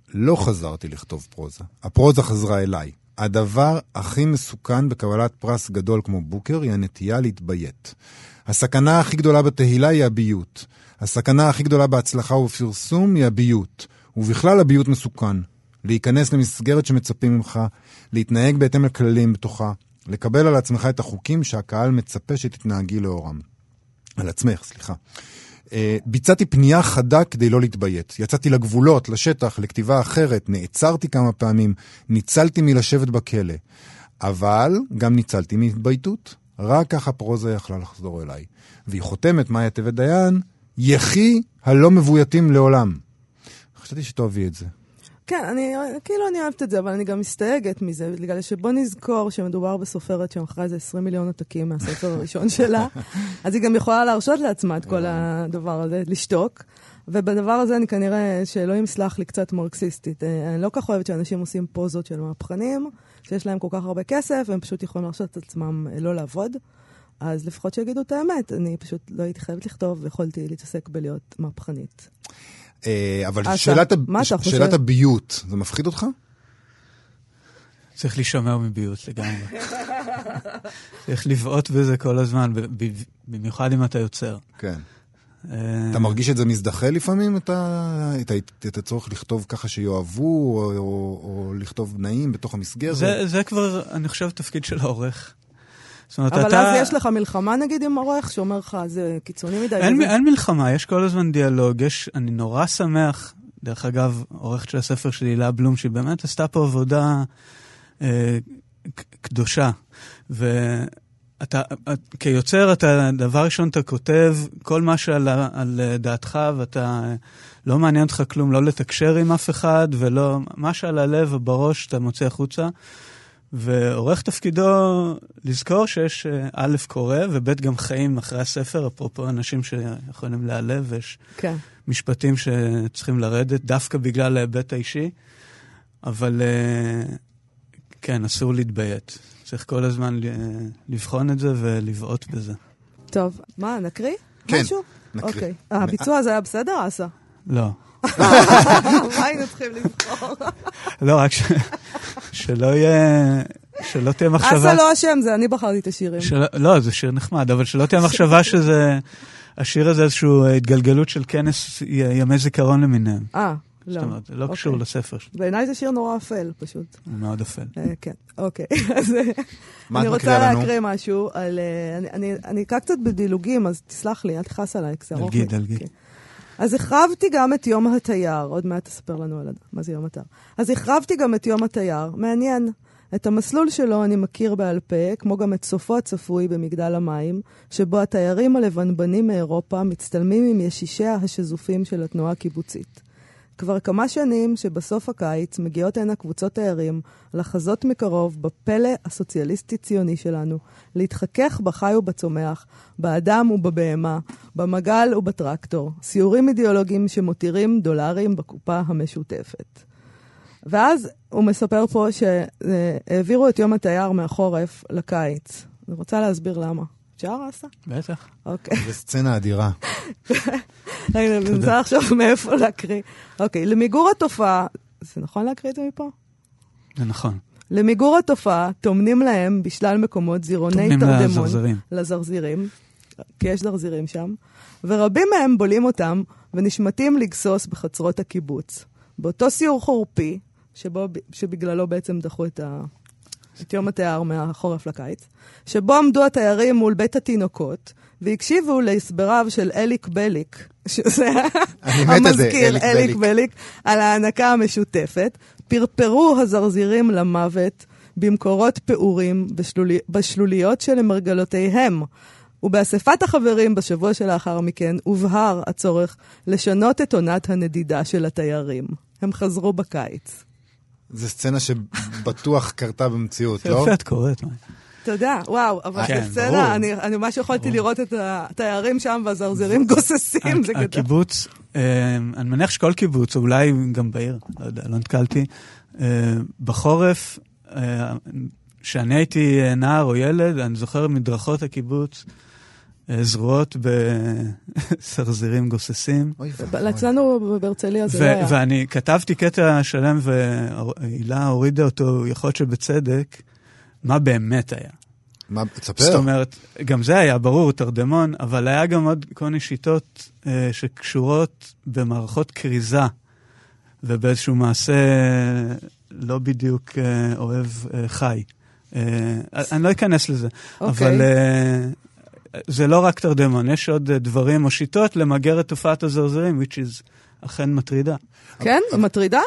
Speaker 3: לא חזרתי לכתוב פרוזה. הפרוזה חזרה אליי. הדבר הכי מסוכן בקבלת פרס גדול כמו בוקר היא הנטייה להתביית. הסכנה הכי גדולה בתהילה היא הביות. הסכנה הכי גדולה בהצלחה ובפרסום היא הביות. ובכלל הביות מסוכן. להיכנס למסגרת שמצפים ממך, להתנהג בהתאם לכללים בתוכה, לקבל על עצמך את החוקים שהקהל מצפה שתתנהגי לאורם. על עצמך, סליחה. אה, ביצעתי פנייה חדה כדי לא להתביית. יצאתי לגבולות, לשטח, לכתיבה אחרת, נעצרתי כמה פעמים, ניצלתי מלשבת בכלא. אבל גם ניצלתי מהתבייתות. רק ככה פרוזה יכלה לחזור אליי. והיא חותמת, מאיה טבת דיין, יחי הלא מבויתים לעולם. חשבתי שתאהבי את זה.
Speaker 2: כן, אני, כאילו אני אוהבת את זה, אבל אני גם מסתייגת מזה, בגלל שבוא נזכור שמדובר בסופרת שמכרה איזה 20 מיליון עותקים מהספר הראשון שלה, [LAUGHS] אז היא גם יכולה להרשות לעצמה את כל הדבר הזה, לשתוק. ובדבר הזה אני כנראה, שאלוהים סלח לי, קצת מרקסיסטית. אה, אני לא כך אוהבת שאנשים עושים פוזות של מהפכנים, שיש להם כל כך הרבה כסף, והם פשוט יכולים להרשות את עצמם אה, לא לעבוד. אז לפחות שיגידו את האמת, אני פשוט לא הייתי חייבת לכתוב, ויכולתי להתעסק בלהיות מהפכנית.
Speaker 3: אה, אבל שאלת, שאלת הביות, זה מפחיד אותך?
Speaker 4: צריך להישמר מביות לגמרי. צריך לבעוט בזה כל הזמן, במיוחד אם אתה יוצר.
Speaker 3: כן. אה, אתה מרגיש את זה מזדחה לפעמים, את, ה... את, ה... את הצורך לכתוב ככה שיאהבו, או, או, או לכתוב נעים בתוך המסגרת?
Speaker 4: זה, זה כבר, אני חושב, תפקיד של העורך.
Speaker 2: זאת אומרת, אבל אתה... אז יש לך מלחמה נגיד עם עורך שאומר לך, זה קיצוני מדי.
Speaker 4: אין, וזה... אין מלחמה, יש כל הזמן דיאלוג. יש, אני נורא שמח, דרך אגב, עורכת של הספר שלי, הילה בלום, שהיא באמת עשתה פה עבודה אה, קדושה. ואתה, כיוצר, אתה, דבר ראשון, אתה כותב כל מה שעל על דעתך, ואתה, לא מעניין אותך כלום, לא לתקשר עם אף אחד, ולא, מה שעל הלב ובראש אתה מוצא החוצה. ועורך תפקידו לזכור שיש אה, א', קורא, וב', גם חיים אחרי הספר, אפרופו אנשים שיכולים להיעלב, ויש כן. משפטים שצריכים לרדת דווקא בגלל ההיבט האישי, אבל אה, כן, אסור להתביית. צריך כל הזמן לבחון את זה ולבעוט בזה.
Speaker 2: טוב, מה, נקריא?
Speaker 3: כן,
Speaker 2: משהו?
Speaker 3: נקריא.
Speaker 2: אוקיי. הביצוע הזה היה בסדר, אסה?
Speaker 4: לא. [LAUGHS]
Speaker 2: מה היינו צריכים לבחור?
Speaker 4: לא, רק שלא יהיה... שלא תהיה מחשבה...
Speaker 2: אסה לא אשם, זה אני בחרתי את השירים.
Speaker 4: לא, זה שיר נחמד, אבל שלא תהיה מחשבה שזה... השיר הזה איזושהי התגלגלות של כנס ימי זיכרון למיניהם.
Speaker 2: אה, לא.
Speaker 4: זאת אומרת, זה לא קשור אוקיי. לספר.
Speaker 2: בעיניי זה שיר נורא אפל, פשוט.
Speaker 4: הוא מאוד אפל.
Speaker 2: אה, כן, אוקיי. [LAUGHS] אז אני רוצה להקריא משהו על... אה, אני אקרא קצת בדילוגים, אז תסלח לי, אל תכעס עליי, כי זה
Speaker 4: ארוך לי. דלגי, דלגי.
Speaker 2: אז החרבתי גם את יום התייר, עוד מעט תספר לנו על מה זה יום התייר. אז החרבתי גם את יום התייר, מעניין. את המסלול שלו אני מכיר בעל פה, כמו גם את סופו הצפוי במגדל המים, שבו התיירים הלבנבנים מאירופה מצטלמים עם ישישיה השזופים של התנועה הקיבוצית. כבר כמה שנים שבסוף הקיץ מגיעות הנה קבוצות תיירים לחזות מקרוב בפלא הסוציאליסטי-ציוני שלנו, להתחכך בחי ובצומח, באדם ובבהמה, במגל ובטרקטור, סיורים אידיאולוגיים שמותירים דולרים בקופה המשותפת. ואז הוא מספר פה שהעבירו את יום התייר מהחורף לקיץ. אני רוצה להסביר למה. אפשר, אסה?
Speaker 4: בטח.
Speaker 2: אוקיי.
Speaker 3: זו סצנה אדירה. [LAUGHS]
Speaker 2: רגע, אני מנסה לחשוב מאיפה להקריא. אוקיי, למיגור התופעה, זה נכון להקריא את זה מפה?
Speaker 4: זה נכון.
Speaker 2: למיגור התופעה, טומנים להם בשלל מקומות זירוני תרדמון.
Speaker 4: טומנים לזרזירים.
Speaker 2: לזרזירים, כי יש זרזירים שם, ורבים מהם בולים אותם ונשמטים לגסוס בחצרות הקיבוץ. באותו סיור חורפי, שבו, שבגללו בעצם דחו את, ה, את יום התיאר מהחורף לקיץ, שבו עמדו התיירים מול בית התינוקות, והקשיבו להסבריו של אליק בליק, שזה המזכיר אליק בליק, על ההענקה המשותפת, פרפרו הזרזירים למוות במקורות פעורים בשלולי, בשלוליות שלמרגלותיהם. ובאספת החברים בשבוע שלאחר מכן הובהר הצורך לשנות את עונת הנדידה של התיירים. הם חזרו בקיץ.
Speaker 3: זו סצנה שבטוח [LAUGHS] קרתה במציאות, לא?
Speaker 4: יפה את קוראת.
Speaker 2: תודה, וואו, אבל כן, זו סצנה, אני, אני ממש יכולתי לראות את התיירים שם והזרזירים גוססים, זה גדול.
Speaker 4: הקיבוץ, אה, אני מניח שכל קיבוץ, או אולי גם בעיר, לא יודע, לא נתקלתי, אה, בחורף, כשאני הייתי נער או ילד, אני זוכר מדרכות הקיבוץ, זרועות בסרזירים גוססים.
Speaker 2: אצלנו בהרצליה זה לא היה.
Speaker 4: ואני כתבתי קטע שלם, והילה הורידה אותו, יכול להיות שבצדק, מה באמת היה.
Speaker 3: מה, תספר.
Speaker 4: זאת אומרת, גם זה היה ברור, תרדמון, אבל היה גם עוד כל מיני שיטות אה, שקשורות במערכות כריזה, ובאיזשהו מעשה לא בדיוק אה, אוהב אה, חי. אה, אני לא אכנס לזה, okay.
Speaker 2: אוקיי.
Speaker 4: אבל אה, זה לא רק תרדמון, יש עוד דברים או שיטות למגר את תופעת הזרזרים, which is אכן מטרידה.
Speaker 2: כן? היא מטרידה?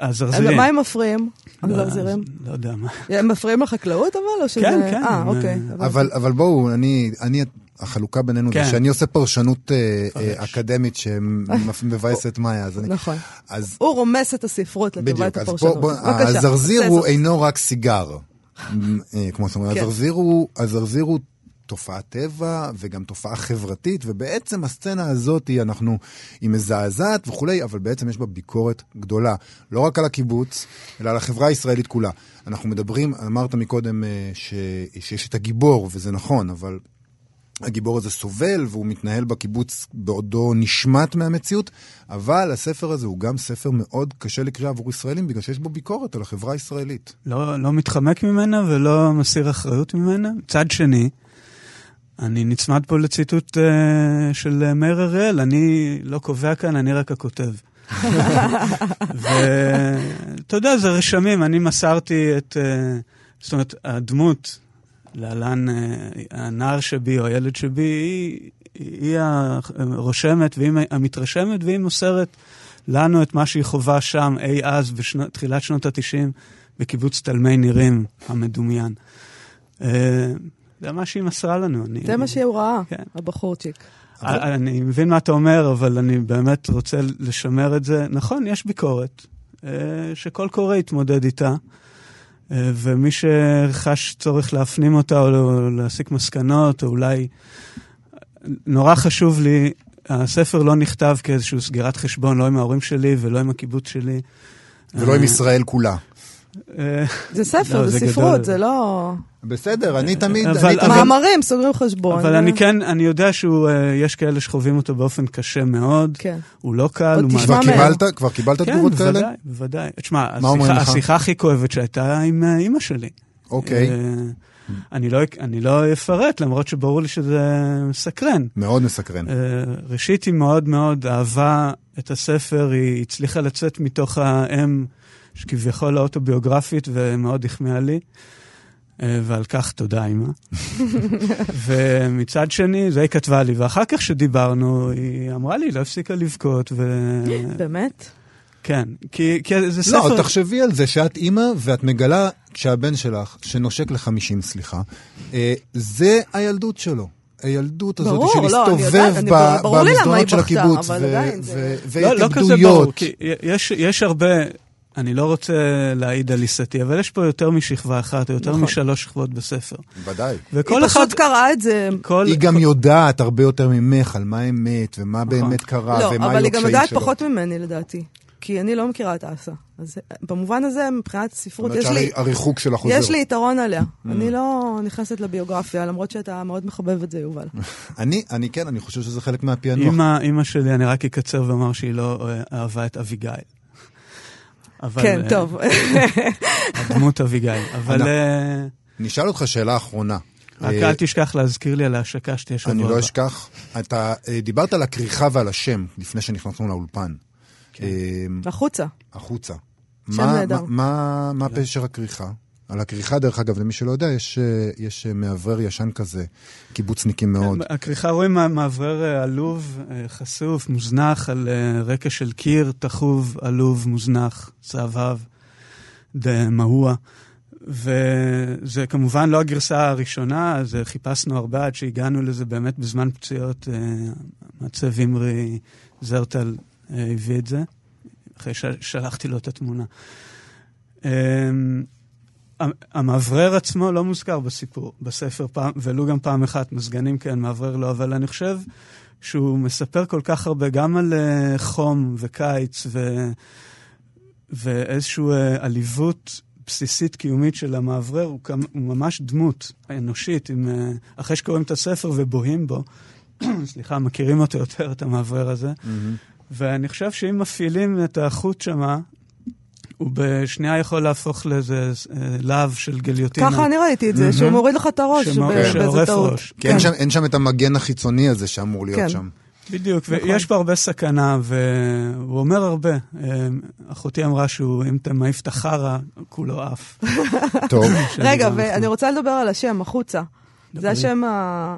Speaker 4: הזרזירים.
Speaker 2: מה הם מפריעים? הזרזירים?
Speaker 4: לא יודע מה.
Speaker 2: הם מפריעים לחקלאות אבל, או שזה...
Speaker 4: כן, כן.
Speaker 2: אה, אוקיי.
Speaker 3: אבל בואו, אני... החלוקה בינינו זה שאני עושה פרשנות אקדמית שמבאסת [LAUGHS] מאיה. אז אני...
Speaker 2: נכון. הוא רומס את הספרות לטובת הפרשנות.
Speaker 3: בדיוק, אז הזרזיר הוא אינו רק סיגר. כמו שאומרים, הזרזיר הוא תופעת טבע וגם תופעה חברתית, ובעצם הסצנה הזאת היא, אנחנו, היא מזעזעת וכולי, אבל בעצם יש בה ביקורת גדולה. לא רק על הקיבוץ, אלא על החברה הישראלית כולה. אנחנו מדברים, אמרת מקודם ש, שיש את הגיבור, וזה נכון, אבל הגיבור הזה סובל והוא מתנהל בקיבוץ בעודו נשמט מהמציאות, אבל הספר הזה הוא גם ספר מאוד קשה לקריאה עבור ישראלים, בגלל שיש בו ביקורת על החברה הישראלית.
Speaker 4: לא, לא מתחמק ממנה ולא מסיר אחריות ממנה. מצד שני, אני נצמד פה לציטוט uh, של מאיר אריאל, אני לא קובע כאן, אני רק הכותב. [LAUGHS] ואתה יודע, זה רשמים, אני מסרתי את, uh, זאת אומרת, הדמות, להלן uh, הנער שבי או הילד שבי, היא, היא הרושמת והיא המתרשמת, והיא מוסרת לנו את מה שהיא חווה שם אי אז, בתחילת שנות ה-90, בקיבוץ תלמי נירים המדומיין. Uh, זה מה שהיא מסרה לנו. אני...
Speaker 2: זה מה שהיא ראה, כן. הבחורצ'יק.
Speaker 4: אבל... אני מבין מה אתה אומר, אבל אני באמת רוצה לשמר את זה. נכון, יש ביקורת, אה, שכל קורא יתמודד איתה, אה, ומי שחש צורך להפנים אותה או להסיק מסקנות, או אולי... נורא חשוב לי, הספר לא נכתב כאיזושהי סגירת חשבון, לא עם ההורים שלי ולא עם הקיבוץ שלי.
Speaker 3: ולא עם ישראל כולה.
Speaker 2: זה ספר, לא, זה ספרות, זה לא...
Speaker 3: בסדר, אני תמיד...
Speaker 2: מאמרים, סוגרים חשבון.
Speaker 4: אבל אני כן, אני יודע שיש כאלה שחווים אותו באופן קשה מאוד.
Speaker 2: כן.
Speaker 4: הוא לא קל, הוא
Speaker 3: מעניין. כבר קיבלת תגובות כאלה?
Speaker 4: כן, בוודאי, בוודאי. תשמע, השיחה הכי כואבת שהייתה עם אימא שלי.
Speaker 3: אוקיי.
Speaker 4: אני לא, אני לא אפרט, למרות שברור לי שזה מסקרן.
Speaker 3: מאוד מסקרן.
Speaker 4: ראשית, היא מאוד מאוד אהבה את הספר, היא הצליחה לצאת מתוך האם שכביכול האוטוביוגרפית ומאוד החמיאה לי. ועל כך תודה, אמא. [LAUGHS] ומצד שני, זה היא כתבה לי, ואחר כך שדיברנו, היא אמרה לי, לא הפסיקה לבכות, ו...
Speaker 2: באמת?
Speaker 4: כן, כי, כי זה ספר...
Speaker 3: לא, תחשבי על זה שאת אימא ואת מגלה שהבן שלך, שנושק לחמישים, סליחה, אה, זה הילדות שלו. הילדות הזאת
Speaker 2: ברור,
Speaker 3: של
Speaker 2: לא, אני
Speaker 3: להסתובב
Speaker 2: יודעת, אני-
Speaker 3: ב-
Speaker 2: ברור לי למה היא
Speaker 3: במסדרונות של
Speaker 2: בכתה,
Speaker 3: הקיבוץ,
Speaker 2: אבל
Speaker 3: ו-
Speaker 2: עדיין
Speaker 3: ו-
Speaker 2: זה-
Speaker 4: לא, לא כזה ברור,
Speaker 3: והתאגדויות.
Speaker 4: כי יש, יש הרבה, אני לא רוצה להעיד על עיסתי, אבל יש פה יותר משכבה אחת, או יותר
Speaker 2: נכון.
Speaker 4: משלוש שכבות בספר.
Speaker 3: ודאי.
Speaker 4: וכל
Speaker 2: היא
Speaker 4: אחד...
Speaker 2: פשוט קראה את זה.
Speaker 4: כל,
Speaker 3: היא גם יודעת הרבה יותר ממך על מה האמת, ומה באמת קרה,
Speaker 2: לא,
Speaker 3: ומה
Speaker 2: אבל
Speaker 3: היו
Speaker 2: היא גם
Speaker 3: הקשיים
Speaker 2: יודעת
Speaker 3: שלו.
Speaker 2: פחות ממני לדעתי. כי אני לא מכירה את אסה. אז במובן הזה, מבחינת ספרות, יש לי...
Speaker 3: שהריחוק שלה חוזר.
Speaker 2: יש לי יתרון עליה. אני לא נכנסת לביוגרפיה, למרות שאתה מאוד מחבב את זה, יובל. [LAUGHS]
Speaker 3: אני, אני כן, אני חושב שזה חלק מהפענוח.
Speaker 4: אימא, אימא שלי, אני רק אקצר ואומר שהיא לא אה, אהבה את אביגיל. אבל,
Speaker 2: כן,
Speaker 4: אה,
Speaker 2: טוב. [LAUGHS]
Speaker 4: הדמות אביגיל. אבל אה,
Speaker 3: נשאל אותך שאלה אחרונה.
Speaker 4: רק
Speaker 3: אה,
Speaker 4: אל תשכח להזכיר לי על ההשקה שתהיה שבוע
Speaker 3: אני
Speaker 4: הבא.
Speaker 3: לא אשכח. אתה דיברת על הכריכה ועל השם לפני שנכנסנו לאולפן. אה,
Speaker 2: החוצה.
Speaker 3: החוצה.
Speaker 2: שם
Speaker 3: מה-
Speaker 2: נהדר.
Speaker 3: מה- מה מה פשר הכריכה? על הכריכה, דרך אגב, למי שלא יודע, יש, אה, יש אה, מאוורר ישן כזה, קיבוצניקים מאוד.
Speaker 4: הכריכה רואים מאוורר אה, עלוב, חשוף, מוזנח, על רקע של קיר תחוב, עלוב, מוזנח, צהבהב, מעוע. וזה כמובן לא הגרסה הראשונה, אז חיפשנו הרבה עד שהגענו לזה באמת בזמן פציעות. מעצב אימרי זרטל הביא את זה, אחרי ששלחתי לו את התמונה. אה, המאוורר עצמו לא מוזכר בסיפור, בספר, פעם, ולו גם פעם אחת, מזגנים כן, מאוורר לא, אבל אני חושב שהוא מספר כל כך הרבה, גם על uh, חום וקיץ ו, ואיזושהי uh, עליבות בסיסית קיומית של המאוורר, הוא, כמה, הוא ממש דמות אנושית, עם, uh, אחרי שקוראים את הספר ובוהים בו, [COUGHS] סליחה, מכירים אותו יותר, את המאוורר הזה, ואני חושב שאם מפעילים את החוט שמה, הוא בשנייה יכול להפוך לאיזה אה, להב של גליוטינה.
Speaker 2: ככה אני ראיתי את זה, שהוא מוריד לך את הראש ב- באיזה
Speaker 4: שעורף
Speaker 2: טעות.
Speaker 4: ראש.
Speaker 3: כי אין שם, אין שם את המגן החיצוני הזה שאמור להיות
Speaker 2: כן.
Speaker 3: שם.
Speaker 4: בדיוק,
Speaker 2: נכון.
Speaker 4: ויש פה הרבה סכנה, והוא אומר הרבה. אה, אחותי אמרה שהוא, אם אתה מעיף את החרא, כולו עף. [LAUGHS]
Speaker 3: טוב,
Speaker 2: רגע, ואני. רוצה לדבר על השם, החוצה. זה. השם ה...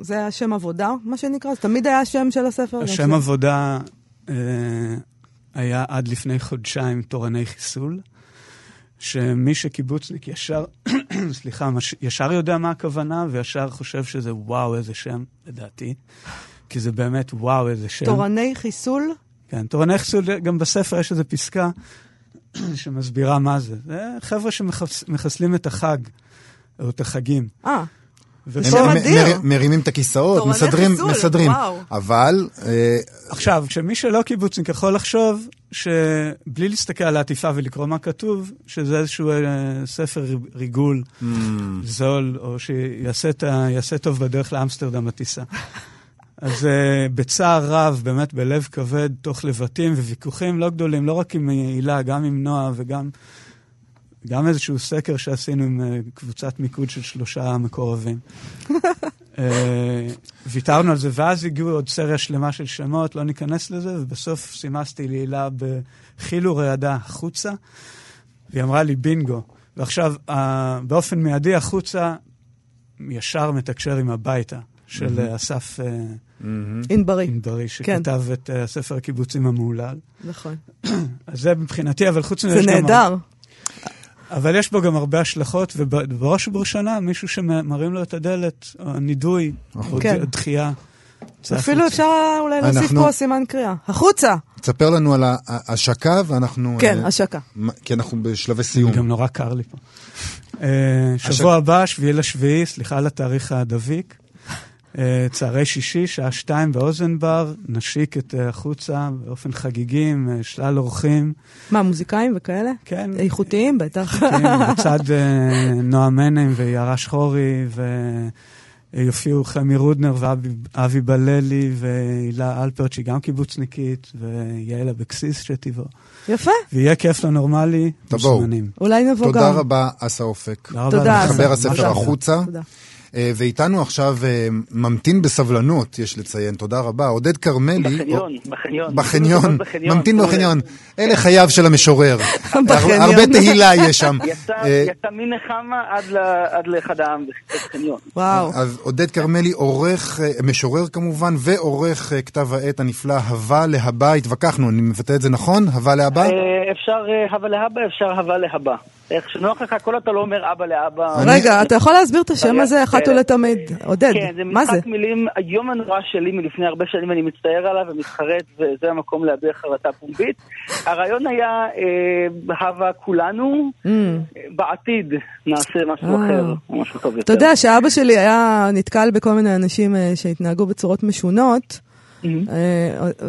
Speaker 2: זה השם עבודה, מה שנקרא? זה תמיד היה השם של הספר?
Speaker 4: השם עבודה אה, היה עד לפני חודשיים תורני חיסול, שמי שקיבוצניק ישר, [COUGHS] סליחה, מש- ישר יודע מה הכוונה, וישר חושב שזה וואו, איזה שם, לדעתי. כי זה באמת וואו, איזה שם.
Speaker 2: תורני חיסול?
Speaker 4: כן, תורני חיסול, גם בספר יש איזו פסקה [COUGHS] שמסבירה מה זה. זה חבר'ה שמחסלים את החג, או את החגים.
Speaker 2: אה,
Speaker 3: הם
Speaker 2: שם
Speaker 3: מ-
Speaker 2: אדיר.
Speaker 3: מר- מרימים את הכיסאות, מסדרים,
Speaker 2: חיסול,
Speaker 3: מסדרים.
Speaker 2: וואו.
Speaker 3: אבל אה,
Speaker 4: עכשיו, כשמי שלא קיבוצניק יכול לחשוב שבלי להסתכל על העטיפה ולקרוא מה כתוב, שזה איזשהו אה, ספר ריגול
Speaker 3: mm,
Speaker 4: זול, או שיעשה טוב בדרך לאמסטרדם בטיסה. [LAUGHS] אז uh, בצער רב, באמת בלב כבד, תוך לבטים וויכוחים לא גדולים, לא רק עם הילה, גם עם נועה וגם גם איזשהו סקר שעשינו עם uh, קבוצת מיקוד של שלושה מקורבים. uh, [LAUGHS] ויתרנו על זה, ואז הגיעו עוד סריה שלמה של שמות, לא ניכנס לזה, ובסוף סימסתי להילה בחילו רעדה החוצה, והיא אמרה לי בינגו. ועכשיו, באופן מיידי החוצה ישר מתקשר עם הביתה של אה, אסף אה,
Speaker 2: ענברי.
Speaker 4: ענברי, שכתב את אה, הספר הקיבוצים המהולל.
Speaker 2: נכון. [CLEARS THROAT]
Speaker 4: אז זה מבחינתי, אבל חוץ מזה
Speaker 2: זה
Speaker 4: יש גם...
Speaker 2: נהדר.
Speaker 4: אבל יש בו גם הרבה השלכות, ובראש ובראשונה מישהו שמרים לו את הדלת, או נידוי, או
Speaker 2: כן.
Speaker 4: ד- דחייה.
Speaker 2: אפילו
Speaker 4: החוצה.
Speaker 2: אפשר אולי להוסיף
Speaker 3: אנחנו-
Speaker 2: פה סימן קריאה. החוצה!
Speaker 3: תספר לנו על ההשקה, ואנחנו...
Speaker 2: כן,
Speaker 3: אה,
Speaker 2: השקה.
Speaker 3: כי אנחנו בשלבי סיום.
Speaker 4: גם נורא קר לי פה. אה, שבוע הבא, שביעי לשביעי, סליחה על התאריך הדביק. אה, צהרי שישי, שעה שתיים באוזנבר, נשיק את אה, החוצה באופן חגיגי עם אה, שלל אורחים.
Speaker 2: מה, מוזיקאים וכאלה?
Speaker 4: כן,
Speaker 2: איכותיים, בטח.
Speaker 4: כן, לצד נועה מנם ויערה שחורי, ויופיעו חמי רודנר ואבי בללי, והילה אלפרט, שהיא גם קיבוצניקית, ויעל אבקסיס שתבוא.
Speaker 2: יפה,
Speaker 4: ויהיה כיף לנורמלי,
Speaker 3: תבואו.
Speaker 4: מוזמנים.
Speaker 2: אולי נבוא גם.
Speaker 3: תודה רבה, אסא אופק.
Speaker 4: תודה. לכם.
Speaker 3: מחבר הספר. החוצה.
Speaker 2: תודה.
Speaker 3: אה, ואיתנו עכשיו אה, ממתין בסבלנות, יש לציין, תודה רבה. עודד כרמלי.
Speaker 5: בחניון, בחניון.
Speaker 3: בחניון,
Speaker 5: בחניון.
Speaker 3: ממתין בחניון. אלה חייו של המשורר.
Speaker 2: בחניון.
Speaker 3: הרבה תהילה יש שם. [LAUGHS]
Speaker 5: יצא,
Speaker 3: אה,
Speaker 5: יצא מנחמה עד, ל, עד לאחד העם בחניון.
Speaker 2: וואו.
Speaker 3: אז עודד כרמלי עורך, משורר כמובן, ועורך כתב העת הנפלא, הווה להבא, התווכחנו, אני מבטא את זה נכון? הווה להבא?
Speaker 5: אפשר הווה להבא, אפשר הווה להבא. איך שנוח לך, כל אתה לא אומר אבא לאבא.
Speaker 2: רגע, אתה יכול להסביר את השם הזה אחת ולתמיד? עודד,
Speaker 5: כן, זה
Speaker 2: מה זה?
Speaker 5: משחק מילים, היום הנורא שלי מלפני הרבה שנים, אני מצטער עליו ומתחרט, וזה המקום להביע חרטה פומבית. הרעיון היה, אה, הווה כולנו,
Speaker 2: Mm.
Speaker 5: בעתיד נעשה משהו
Speaker 2: אה.
Speaker 5: אחר, משהו טוב יותר.
Speaker 2: אתה יודע שאבא שלי היה נתקל בכל מיני אנשים אה, שהתנהגו בצורות משונות,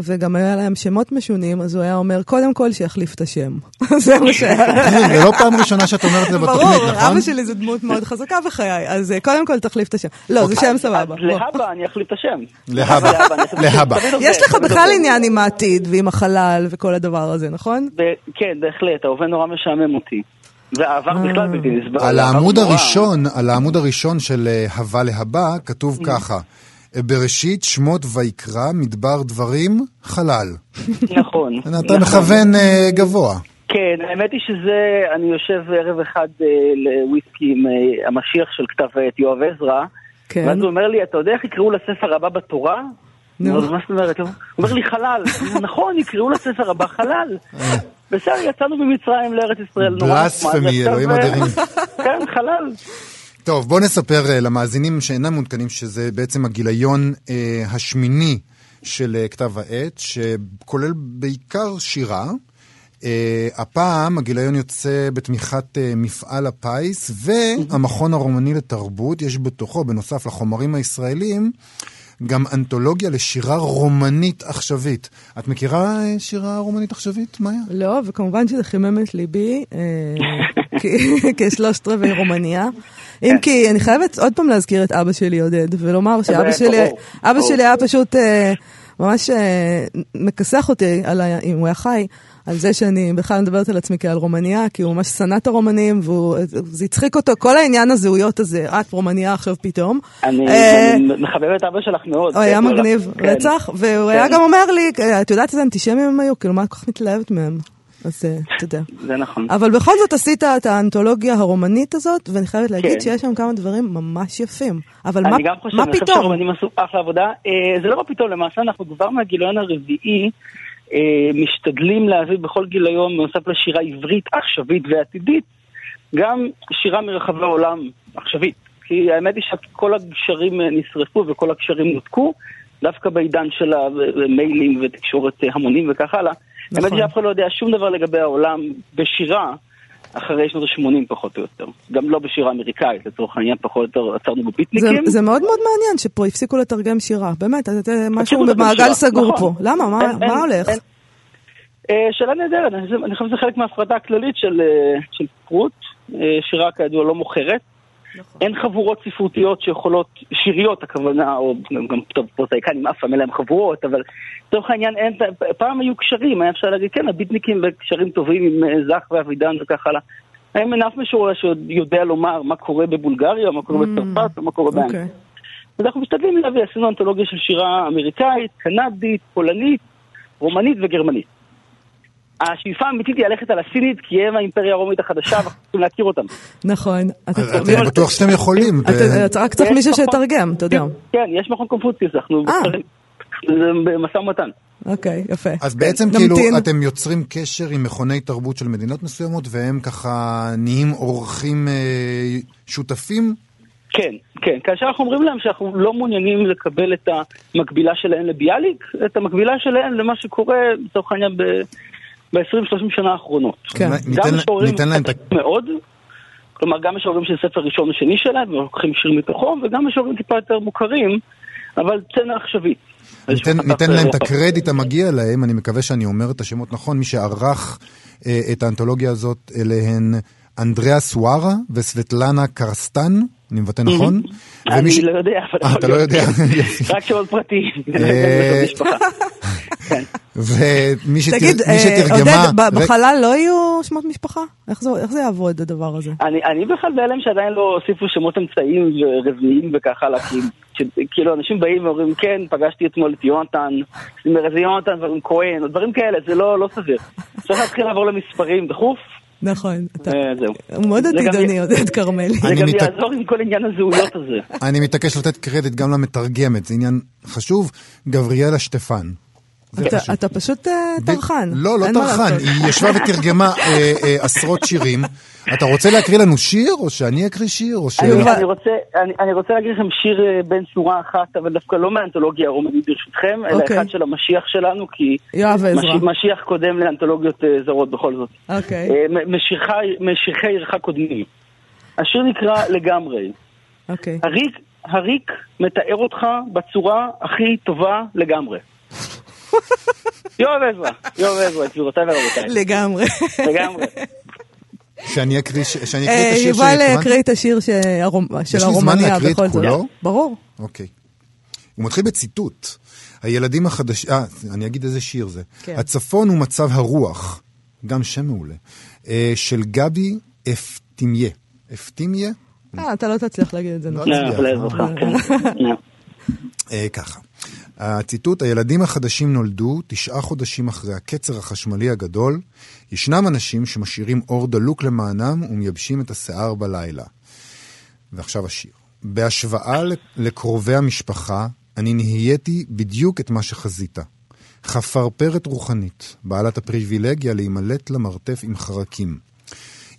Speaker 2: וגם היה להם שמות משונים, אז הוא היה אומר, קודם כל שיחליף את השם. [LAUGHS] זה מה שהיה.
Speaker 3: זה לא פעם ראשונה שאת אומרת את זה בתוכנית,
Speaker 2: ברור,
Speaker 3: נכון?
Speaker 2: אבא שלי זו דמות מאוד חזקה בחיי, אז אה, קודם כל תחליף את השם. לא, זה שם סבבה.
Speaker 5: להבא אני אחליף את השם.
Speaker 3: להבא. להבא.
Speaker 2: יש לך בכלל. עניין עם העתיד ועם החלל וכל הדבר הזה, נכון?
Speaker 5: כן, בהחלט, ההווה נורא משעמם אותי. והעבר
Speaker 2: אה.
Speaker 5: בכלל בלתי נסבל.
Speaker 3: על העמוד. הראשון, על העמוד הראשון של אה, הבא להבא, כתוב
Speaker 5: Mm.
Speaker 3: ככה, בראשית שמות ויקרא, מדבר דברים, חלל.
Speaker 5: נכון. [LAUGHS]
Speaker 3: אתה
Speaker 5: נכון.
Speaker 3: מכוון אה, גבוה.
Speaker 5: כן, האמת היא שזה, אני יושב ערב אחד אה, לוויסקי עם אה, המשיח של כתב העת יואב עזרא,
Speaker 2: כן.
Speaker 5: ואז הוא אומר לי, אתה יודע איך יקראו לספר הבא בתורה?
Speaker 2: נו.
Speaker 5: אז מה זאת אומרת? הוא אומר לי חלל. נכון, יקראו לספר הבא חלל. [LAUGHS] בסדר, יצאנו ממצרים לארץ ישראל. נורא נחמד,
Speaker 3: בלספמי, אלוהים אדירים.
Speaker 5: כן, חלל.
Speaker 3: טוב, בואו נספר אה, למאזינים שאינם מעודכנים שזה בעצם הגיליון אה, השמיני של אה, כתב העת, שכולל בעיקר שירה. אה, הפעם הגיליון יוצא בתמיכת אה, מפעל הפיס והמכון הרומני לתרבות, יש בתוכו, בנוסף לחומרים הישראלים, גם אנתולוגיה לשירה רומנית עכשווית. את מכירה שירה רומנית עכשווית, מאיה?
Speaker 2: לא, וכמובן שזה חימם את ליבי, [LAUGHS] כשלושת רבעי רומניה. אם כי אני חייבת עוד פעם להזכיר את אבא שלי עודד, ולומר שאבא שלי, אבא. שלי היה פשוט אה, ממש אה, מכסח אותי, אם הוא היה חי, על זה שאני בכלל מדברת על עצמי כעל רומניה, כי הוא ממש שנא את הרומנים, וזה הצחיק אותו, כל העניין הזהויות הזה, את רומניה עכשיו פתאום.
Speaker 5: אני
Speaker 2: אה,
Speaker 5: מחבב את אבא שלך מאוד.
Speaker 2: הוא היה
Speaker 5: לך.
Speaker 2: מגניב,
Speaker 5: כן.
Speaker 2: רצח, והוא היה
Speaker 5: כן.
Speaker 2: גם אומר לי, את יודעת איזה אנטישמים הם היו? כאילו, מה את כל כך מתלהבת מהם? אז אתה יודע.
Speaker 5: זה נכון.
Speaker 2: אבל בכל זאת עשית את האנתולוגיה הרומנית הזאת, ואני חייבת להגיד
Speaker 5: כן.
Speaker 2: שיש שם כמה דברים ממש יפים. אבל מה,
Speaker 5: אני גם חושב,
Speaker 2: מה
Speaker 5: אני חושב
Speaker 2: פתאום?
Speaker 5: שהרומנים עשו אחלה עבודה. אה, זה לא מה פתאום, למעשה אנחנו כבר מהגיליון הרביעי אה, משתדלים להביא בכל גיליון, בנוסף לשירה עברית עכשווית ועתידית, גם שירה מרחבי העולם עכשווית. כי האמת היא שכל הגשרים אה, נשרפו וכל הגשרים נותקו, דווקא בעידן של המיילים ותקשורת המונים וכך הלאה. האמת
Speaker 2: נכון.
Speaker 5: היא שאף אחד לא יודע שום דבר לגבי העולם בשירה. אחרי שנות ה-80 פחות או יותר. גם לא בשירה אמריקאית, לצורך העניין, פחות או יותר עצרנו
Speaker 2: זה,
Speaker 5: בביטניקים.
Speaker 2: זה מאוד מאוד מעניין שפה הפסיקו לתרגם שירה, באמת, זה- זה משהו במעגל סגור
Speaker 5: נכון.
Speaker 2: פה. למה? מה,
Speaker 5: אין-
Speaker 2: מה
Speaker 5: אין-
Speaker 2: הולך?
Speaker 5: אין- אה, שאלה נהדרת, אני חושב- אני חושב שזה חלק מההפרדה הכללית של, אה, של פרוט. אה, שירה כידוע לא מוכרת.
Speaker 2: נכון.
Speaker 5: אין חבורות ספרותיות שיכולות, שיריות הכוונה, או גם, טוב, פרוטאיקנים אף פעם אין להם חבורות, אבל לצורך העניין אין, פעם היו קשרים, היה אפשר להגיד, כן, הביטניקים בקשרים טובים עם אה, זך ואבידן וכך הלאה. האם אין אף משורר שיודע לומר מה קורה בבולגריה, מה קורה
Speaker 2: Mm,
Speaker 5: בצרפת, מה קורה באנגליה.
Speaker 2: אוקיי.
Speaker 5: אז אנחנו משתדלים להביא, עשינו אנתולוגיה של שירה אמריקאית, קנדית, פולנית, רומנית וגרמנית. השאיפה האמיתית היא ללכת על הסינית, כי הם האימפריה הרומית החדשה, ואנחנו צריכים להכיר אותם.
Speaker 2: נכון.
Speaker 3: אני בטוח שאתם יכולים.
Speaker 2: רק צריך
Speaker 5: יש
Speaker 2: מישהו שיתרגם, אתה יודע.
Speaker 5: כן, יש מכון קונפוציוס, אנחנו
Speaker 2: אה.
Speaker 5: במשא ומתן.
Speaker 2: אוקיי, יפה.
Speaker 3: אז בעצם. כאילו אתם יוצרים קשר עם מכוני תרבות של מדינות מסוימות, והם ככה נהיים אורחים אה, שותפים?
Speaker 5: כן, כן. כאשר אנחנו אומרים להם שאנחנו לא מעוניינים לקבל את המקבילה שלהם לביאליק, את המקבילה שלהם למה שקורה, לצורך העניין, ב-20-30 שנה האחרונות.
Speaker 2: כן.
Speaker 3: ניתן-
Speaker 5: גם משוררים
Speaker 3: ניתן להם את ה...
Speaker 5: מאוד, כלומר גם משוררים של ספר ראשון ושני שלהם, ולוקחים שיר מתוכו, וגם משוררים טיפה יותר מוכרים, אבל סצנה עכשווית.
Speaker 3: ניתן, ניתן להם את. הקרדיט המגיע להם, אני מקווה שאני אומר את השמות נכון, מי שערך אה, את האנתולוגיה הזאת אלה הן אנדריאה סוארה וסבטלנה קרסטן, אני מבטא נכון?
Speaker 5: אני לא יודע, אבל...
Speaker 3: אה,
Speaker 5: יכול
Speaker 3: אתה לא. יודע? [LAUGHS]
Speaker 5: רק שמות פרטיים.
Speaker 3: אה, [LAUGHS]
Speaker 5: משפחה. כן.
Speaker 3: ומי
Speaker 2: תגיד, אה,
Speaker 3: שתרגמה...
Speaker 2: עודד, ב-
Speaker 3: רגע,
Speaker 2: בחלל לא יהיו שמות משפחה? איך זה- זה יעבוד הדבר הזה?
Speaker 5: אני, אני בכלל בהלם שעדיין לא הוסיפו שמות אמצעיים ורביעיים וכך הלאה, כאילו אנשים באים ואומרים, כן, פגשתי אתמול את יונתן, איזה יונתן, ואומרים כהן, או דברים כאלה, זה לא, לא סביר. צריך להתחיל לעבור למספרים דחוף,
Speaker 2: נכון. אתה-
Speaker 5: אה.
Speaker 2: הוא מאוד
Speaker 5: זה גם
Speaker 2: עתידני,
Speaker 5: י-
Speaker 2: עודד כרמלי.
Speaker 5: זה
Speaker 3: אני
Speaker 5: גם יעזור עם כל עניין הזהויות הזה.
Speaker 3: אני מתעקש לתת קרדיט גם למתרגמת, זה עניין חשוב. גבריאלה שטפן.
Speaker 2: אתה, אתה פשוט uh, טרחן.
Speaker 3: לא, לא טרחן, היא ישבה ותרגמה uh, uh, עשרות שירים. אתה רוצה להקריא לנו שיר, או שאני אקריא שיר, או ש...
Speaker 5: אני, אני, רוצה, אני, אני רוצה להגיד לכם שיר uh, בין שורה אחת, אבל דווקא לא מאנתולוגיה רומנית ברשותכם, אלא okay. אוקיי. אחד של המשיח שלנו, כי מש, משיח קודם לאנתולוגיות uh, זרות בכל זאת.
Speaker 2: אוקיי.
Speaker 5: Okay. משיחי עירך קודמים. השיר נקרא לגמרי.
Speaker 2: אוקיי.
Speaker 5: Okay. הריק, הריק מתאר אותך בצורה הכי טובה לגמרי. יואב עזרא, יואב עזרא, את גבירותיי ורבותיי.
Speaker 2: לגמרי.
Speaker 5: לגמרי.
Speaker 3: שאני אקריא את השיר
Speaker 2: שהתכוונת? יובל יקריא את השיר של הרומניה
Speaker 3: יש לי זמן להקריא את כולו?
Speaker 2: ברור.
Speaker 3: אוקיי. הוא מתחיל בציטוט. הילדים החדשים, אה, אני אגיד איזה שיר זה. כן. הצפון הוא מצב הרוח, גם שם מעולה, אה, של גבי אפטימיה. אפטימיה?
Speaker 2: אה, אתה לא תצליח להגיד את זה
Speaker 3: נכון. לא תצליח. ככה. הציטוט, הילדים החדשים נולדו תשעה חודשים אחרי הקצר החשמלי הגדול. ישנם אנשים שמשאירים אור דלוק למענם ומייבשים את השיער בלילה. ועכשיו השיר. בהשוואה לקרובי המשפחה, אני נהייתי בדיוק את מה שחזית. חפרפרת רוחנית, בעלת הפריבילגיה להימלט למרתף עם חרקים.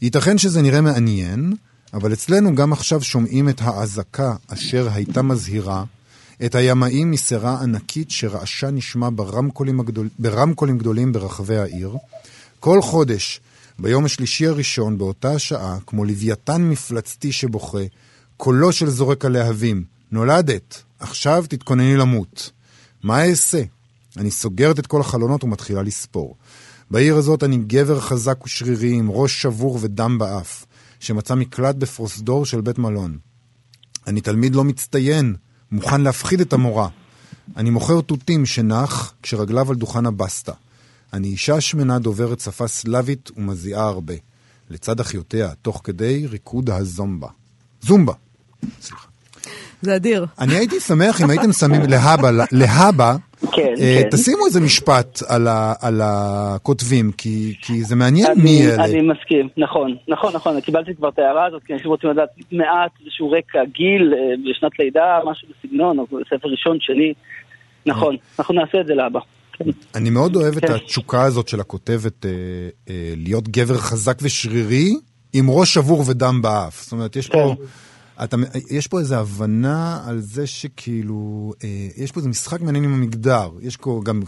Speaker 3: ייתכן שזה נראה מעניין, אבל אצלנו גם עכשיו שומעים את האזעקה אשר הייתה מזהירה, את הימאים מסירה ענקית שרעשה נשמע ברמקולים, הגדול, ברמקולים גדולים ברחבי העיר. כל חודש, ביום השלישי הראשון, באותה השעה, כמו לוויתן מפלצתי שבוכה, קולו של זורק הלהבים, נולדת, עכשיו תתכונני למות. מה אעשה? אני סוגרת את כל החלונות ומתחילה לספור. בעיר הזאת אני גבר חזק ושרירי עם ראש שבור ודם באף, שמצא מקלט בפרוסדור של בית מלון. אני תלמיד לא מצטיין, מוכן להפחיד את המורה. אני מוכר תותים שנח כשרגליו על דוכן הבסטה. אני אישה שמנה דוברת שפה סלאבית ומזיעה הרבה. לצד אחיותיה, תוך כדי ריקוד הזומבה. זומבה. סליחה.
Speaker 2: זה אדיר.
Speaker 3: אני הייתי שמח אם הייתם שמים להבא, להבא,
Speaker 5: כן, אה, כן.
Speaker 3: תשימו איזה משפט על, ה, על הכותבים, כי, כי זה מעניין אני, מי אלה.
Speaker 5: אני מסכים, נכון, נכון, נכון, קיבלתי כבר את ההערה הזאת, כי אנשים רוצים לדעת מעט איזשהו רקע, גיל, אה, בשנת לידה, משהו בסגנון, או ספר ראשון, שני, נכון, אנחנו נעשה את זה להבא. כן.
Speaker 3: אני מאוד אוהב את כן. התשוקה הזאת של הכותבת אה, להיות גבר חזק ושרירי, עם ראש שבור ודם באף. זאת אומרת, יש פה... אתה, יש פה איזו הבנה על זה שכאילו, אה, יש פה איזה משחק מעניין עם המגדר. יש פה גם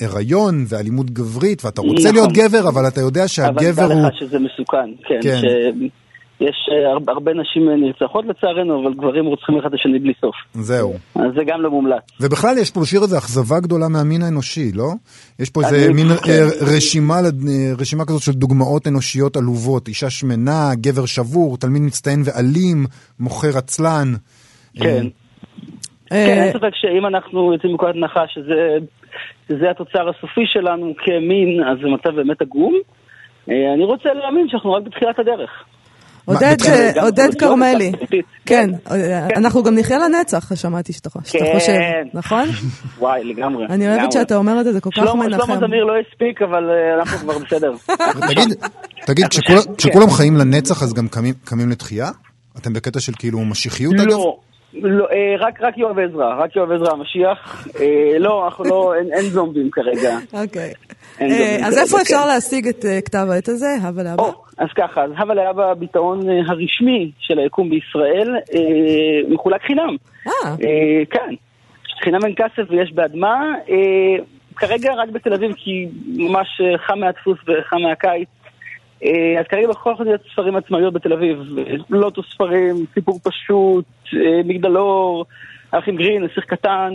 Speaker 3: הריון ואלימות גברית, ואתה רוצה נכון. להיות גבר, אבל אתה יודע שהגבר הוא...
Speaker 5: אבל תדע לך שזה מסוכן, כן. כן. ש... יש אה, הרבה, נשים נרצחות לצערנו, אבל גברים רוצחים אחד את השני בלי סוף.
Speaker 3: זהו.
Speaker 5: אז זה גם לא מומלץ.
Speaker 3: ובכלל יש פה בשיר הזה אכזבה גדולה מהמין האנושי, לא? יש פה איזה מין כן. רשימה, רשימה כזאת של דוגמאות אנושיות עלובות. אישה שמנה, גבר שבור, תלמיד מצטיין ואלים, מוכר עצלן.
Speaker 5: כן. אה, כן, אין ספק שאם אנחנו יוצאים מנקודת הנחה שזה התוצר הסופי שלנו כמין, אז זה מצב באמת עגום. אה, אני רוצה להאמין שאנחנו רק בתחילת הדרך.
Speaker 2: עודד, עודד כרמלי, כן, אנחנו גם נחיה לנצח, שמעתי שאתה חושב, נכון? [LAUGHS]
Speaker 5: וואי, לגמרי.
Speaker 2: אני אוהבת שאתה אומר את זה, זה כל כך מנחם.
Speaker 5: שלמה זמיר לא הספיק, אבל אה, אנחנו כבר בסדר. [LAUGHS]
Speaker 3: תגיד, כשכולם חיים לנצח, אז גם קמים לתחייה? אתם בקטע של כאילו משיחיות אגב?
Speaker 5: לא. לא, אה, רק, רק יואב עזרא, רק יואב עזרא המשיח. אה, לא, אנחנו לא, אין, אין זומבים כרגע.
Speaker 2: אוקיי. אה, אז איפה אפשר להשיג את כתב העת הזה, הווה לאבא?
Speaker 5: אז ככה, אז הווה לאבא, הביטאון הרשמי של היקום בישראל, מחולק חינם.
Speaker 2: אה.
Speaker 5: כן. חינם אין כסף ויש באדמה. כרגע רק בתל אביב, כי ממש חם מהדפוס וחם מהקיץ. אה, אז כרגע בכל זאת ספרים עצמאיות בתל אביב, לוטו ספרים, סיפור פשוט, אה, מגדלור, האחים גרין, נסיך קטן,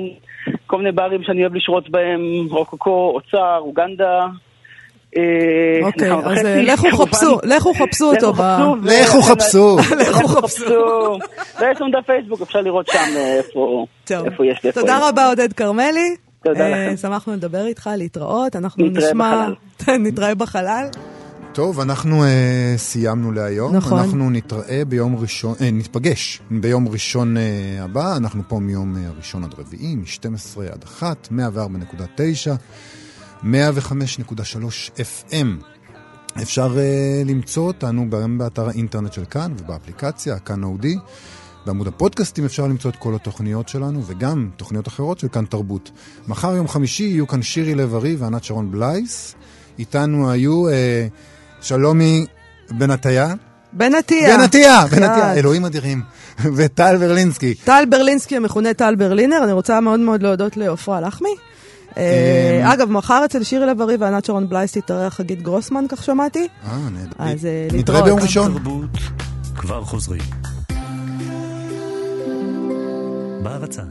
Speaker 5: כל מיני ברים שאני אוהב לשרות בהם, רוקוקו, אוצר, אוגנדה.
Speaker 2: אה, אוקיי, אז לכו חפשו, לכו חפשו אותו.
Speaker 3: לכו חפשו. [LAUGHS]
Speaker 2: לכו חפשו.
Speaker 5: ויש לנו דף פייסבוק, אפשר לראות שם איפה יש לי.
Speaker 2: תודה רבה עודד כרמלי.
Speaker 5: תודה לכם.
Speaker 2: שמחנו לדבר איתך, להתראות. אנחנו נשמע... [LAUGHS] נתראה בחלל.
Speaker 3: טוב, אנחנו uh, סיימנו להיום.
Speaker 2: נכון.
Speaker 3: אנחנו נתראה ביום ראשון, uh, נתפגש ביום ראשון uh, הבא. אנחנו פה מיום uh, ראשון עד רביעי, מ-12 עד 1, 104.9, 105.3 FM. אפשר uh, למצוא אותנו גם באתר האינטרנט של כאן ובאפליקציה, כאן אודי. בעמוד הפודקאסטים אפשר למצוא את כל התוכניות שלנו, וגם תוכניות אחרות של כאן תרבות. מחר יום חמישי יהיו כאן שירי לב-ארי וענת שרון בלייס. איתנו היו אה, שלומי בן עטיה.
Speaker 2: בן עטיה.
Speaker 3: בן עטיה, בן עטיה, אלוהים אדירים. [LAUGHS] וטל ברלינסקי.
Speaker 2: טל ברלינסקי המכונה טל ברלינר, אני רוצה מאוד מאוד להודות לעופרה לחמי. אה, אמ, אגב, מחר אצל שירי לב-ארי וענת שרון בלייס תתארח חגית גרוסמן, כך שמעתי.
Speaker 3: אה, נהדר.
Speaker 2: אז אה,
Speaker 3: נתראה ביום ראשון.
Speaker 1: כבר חוזרים. בהרצה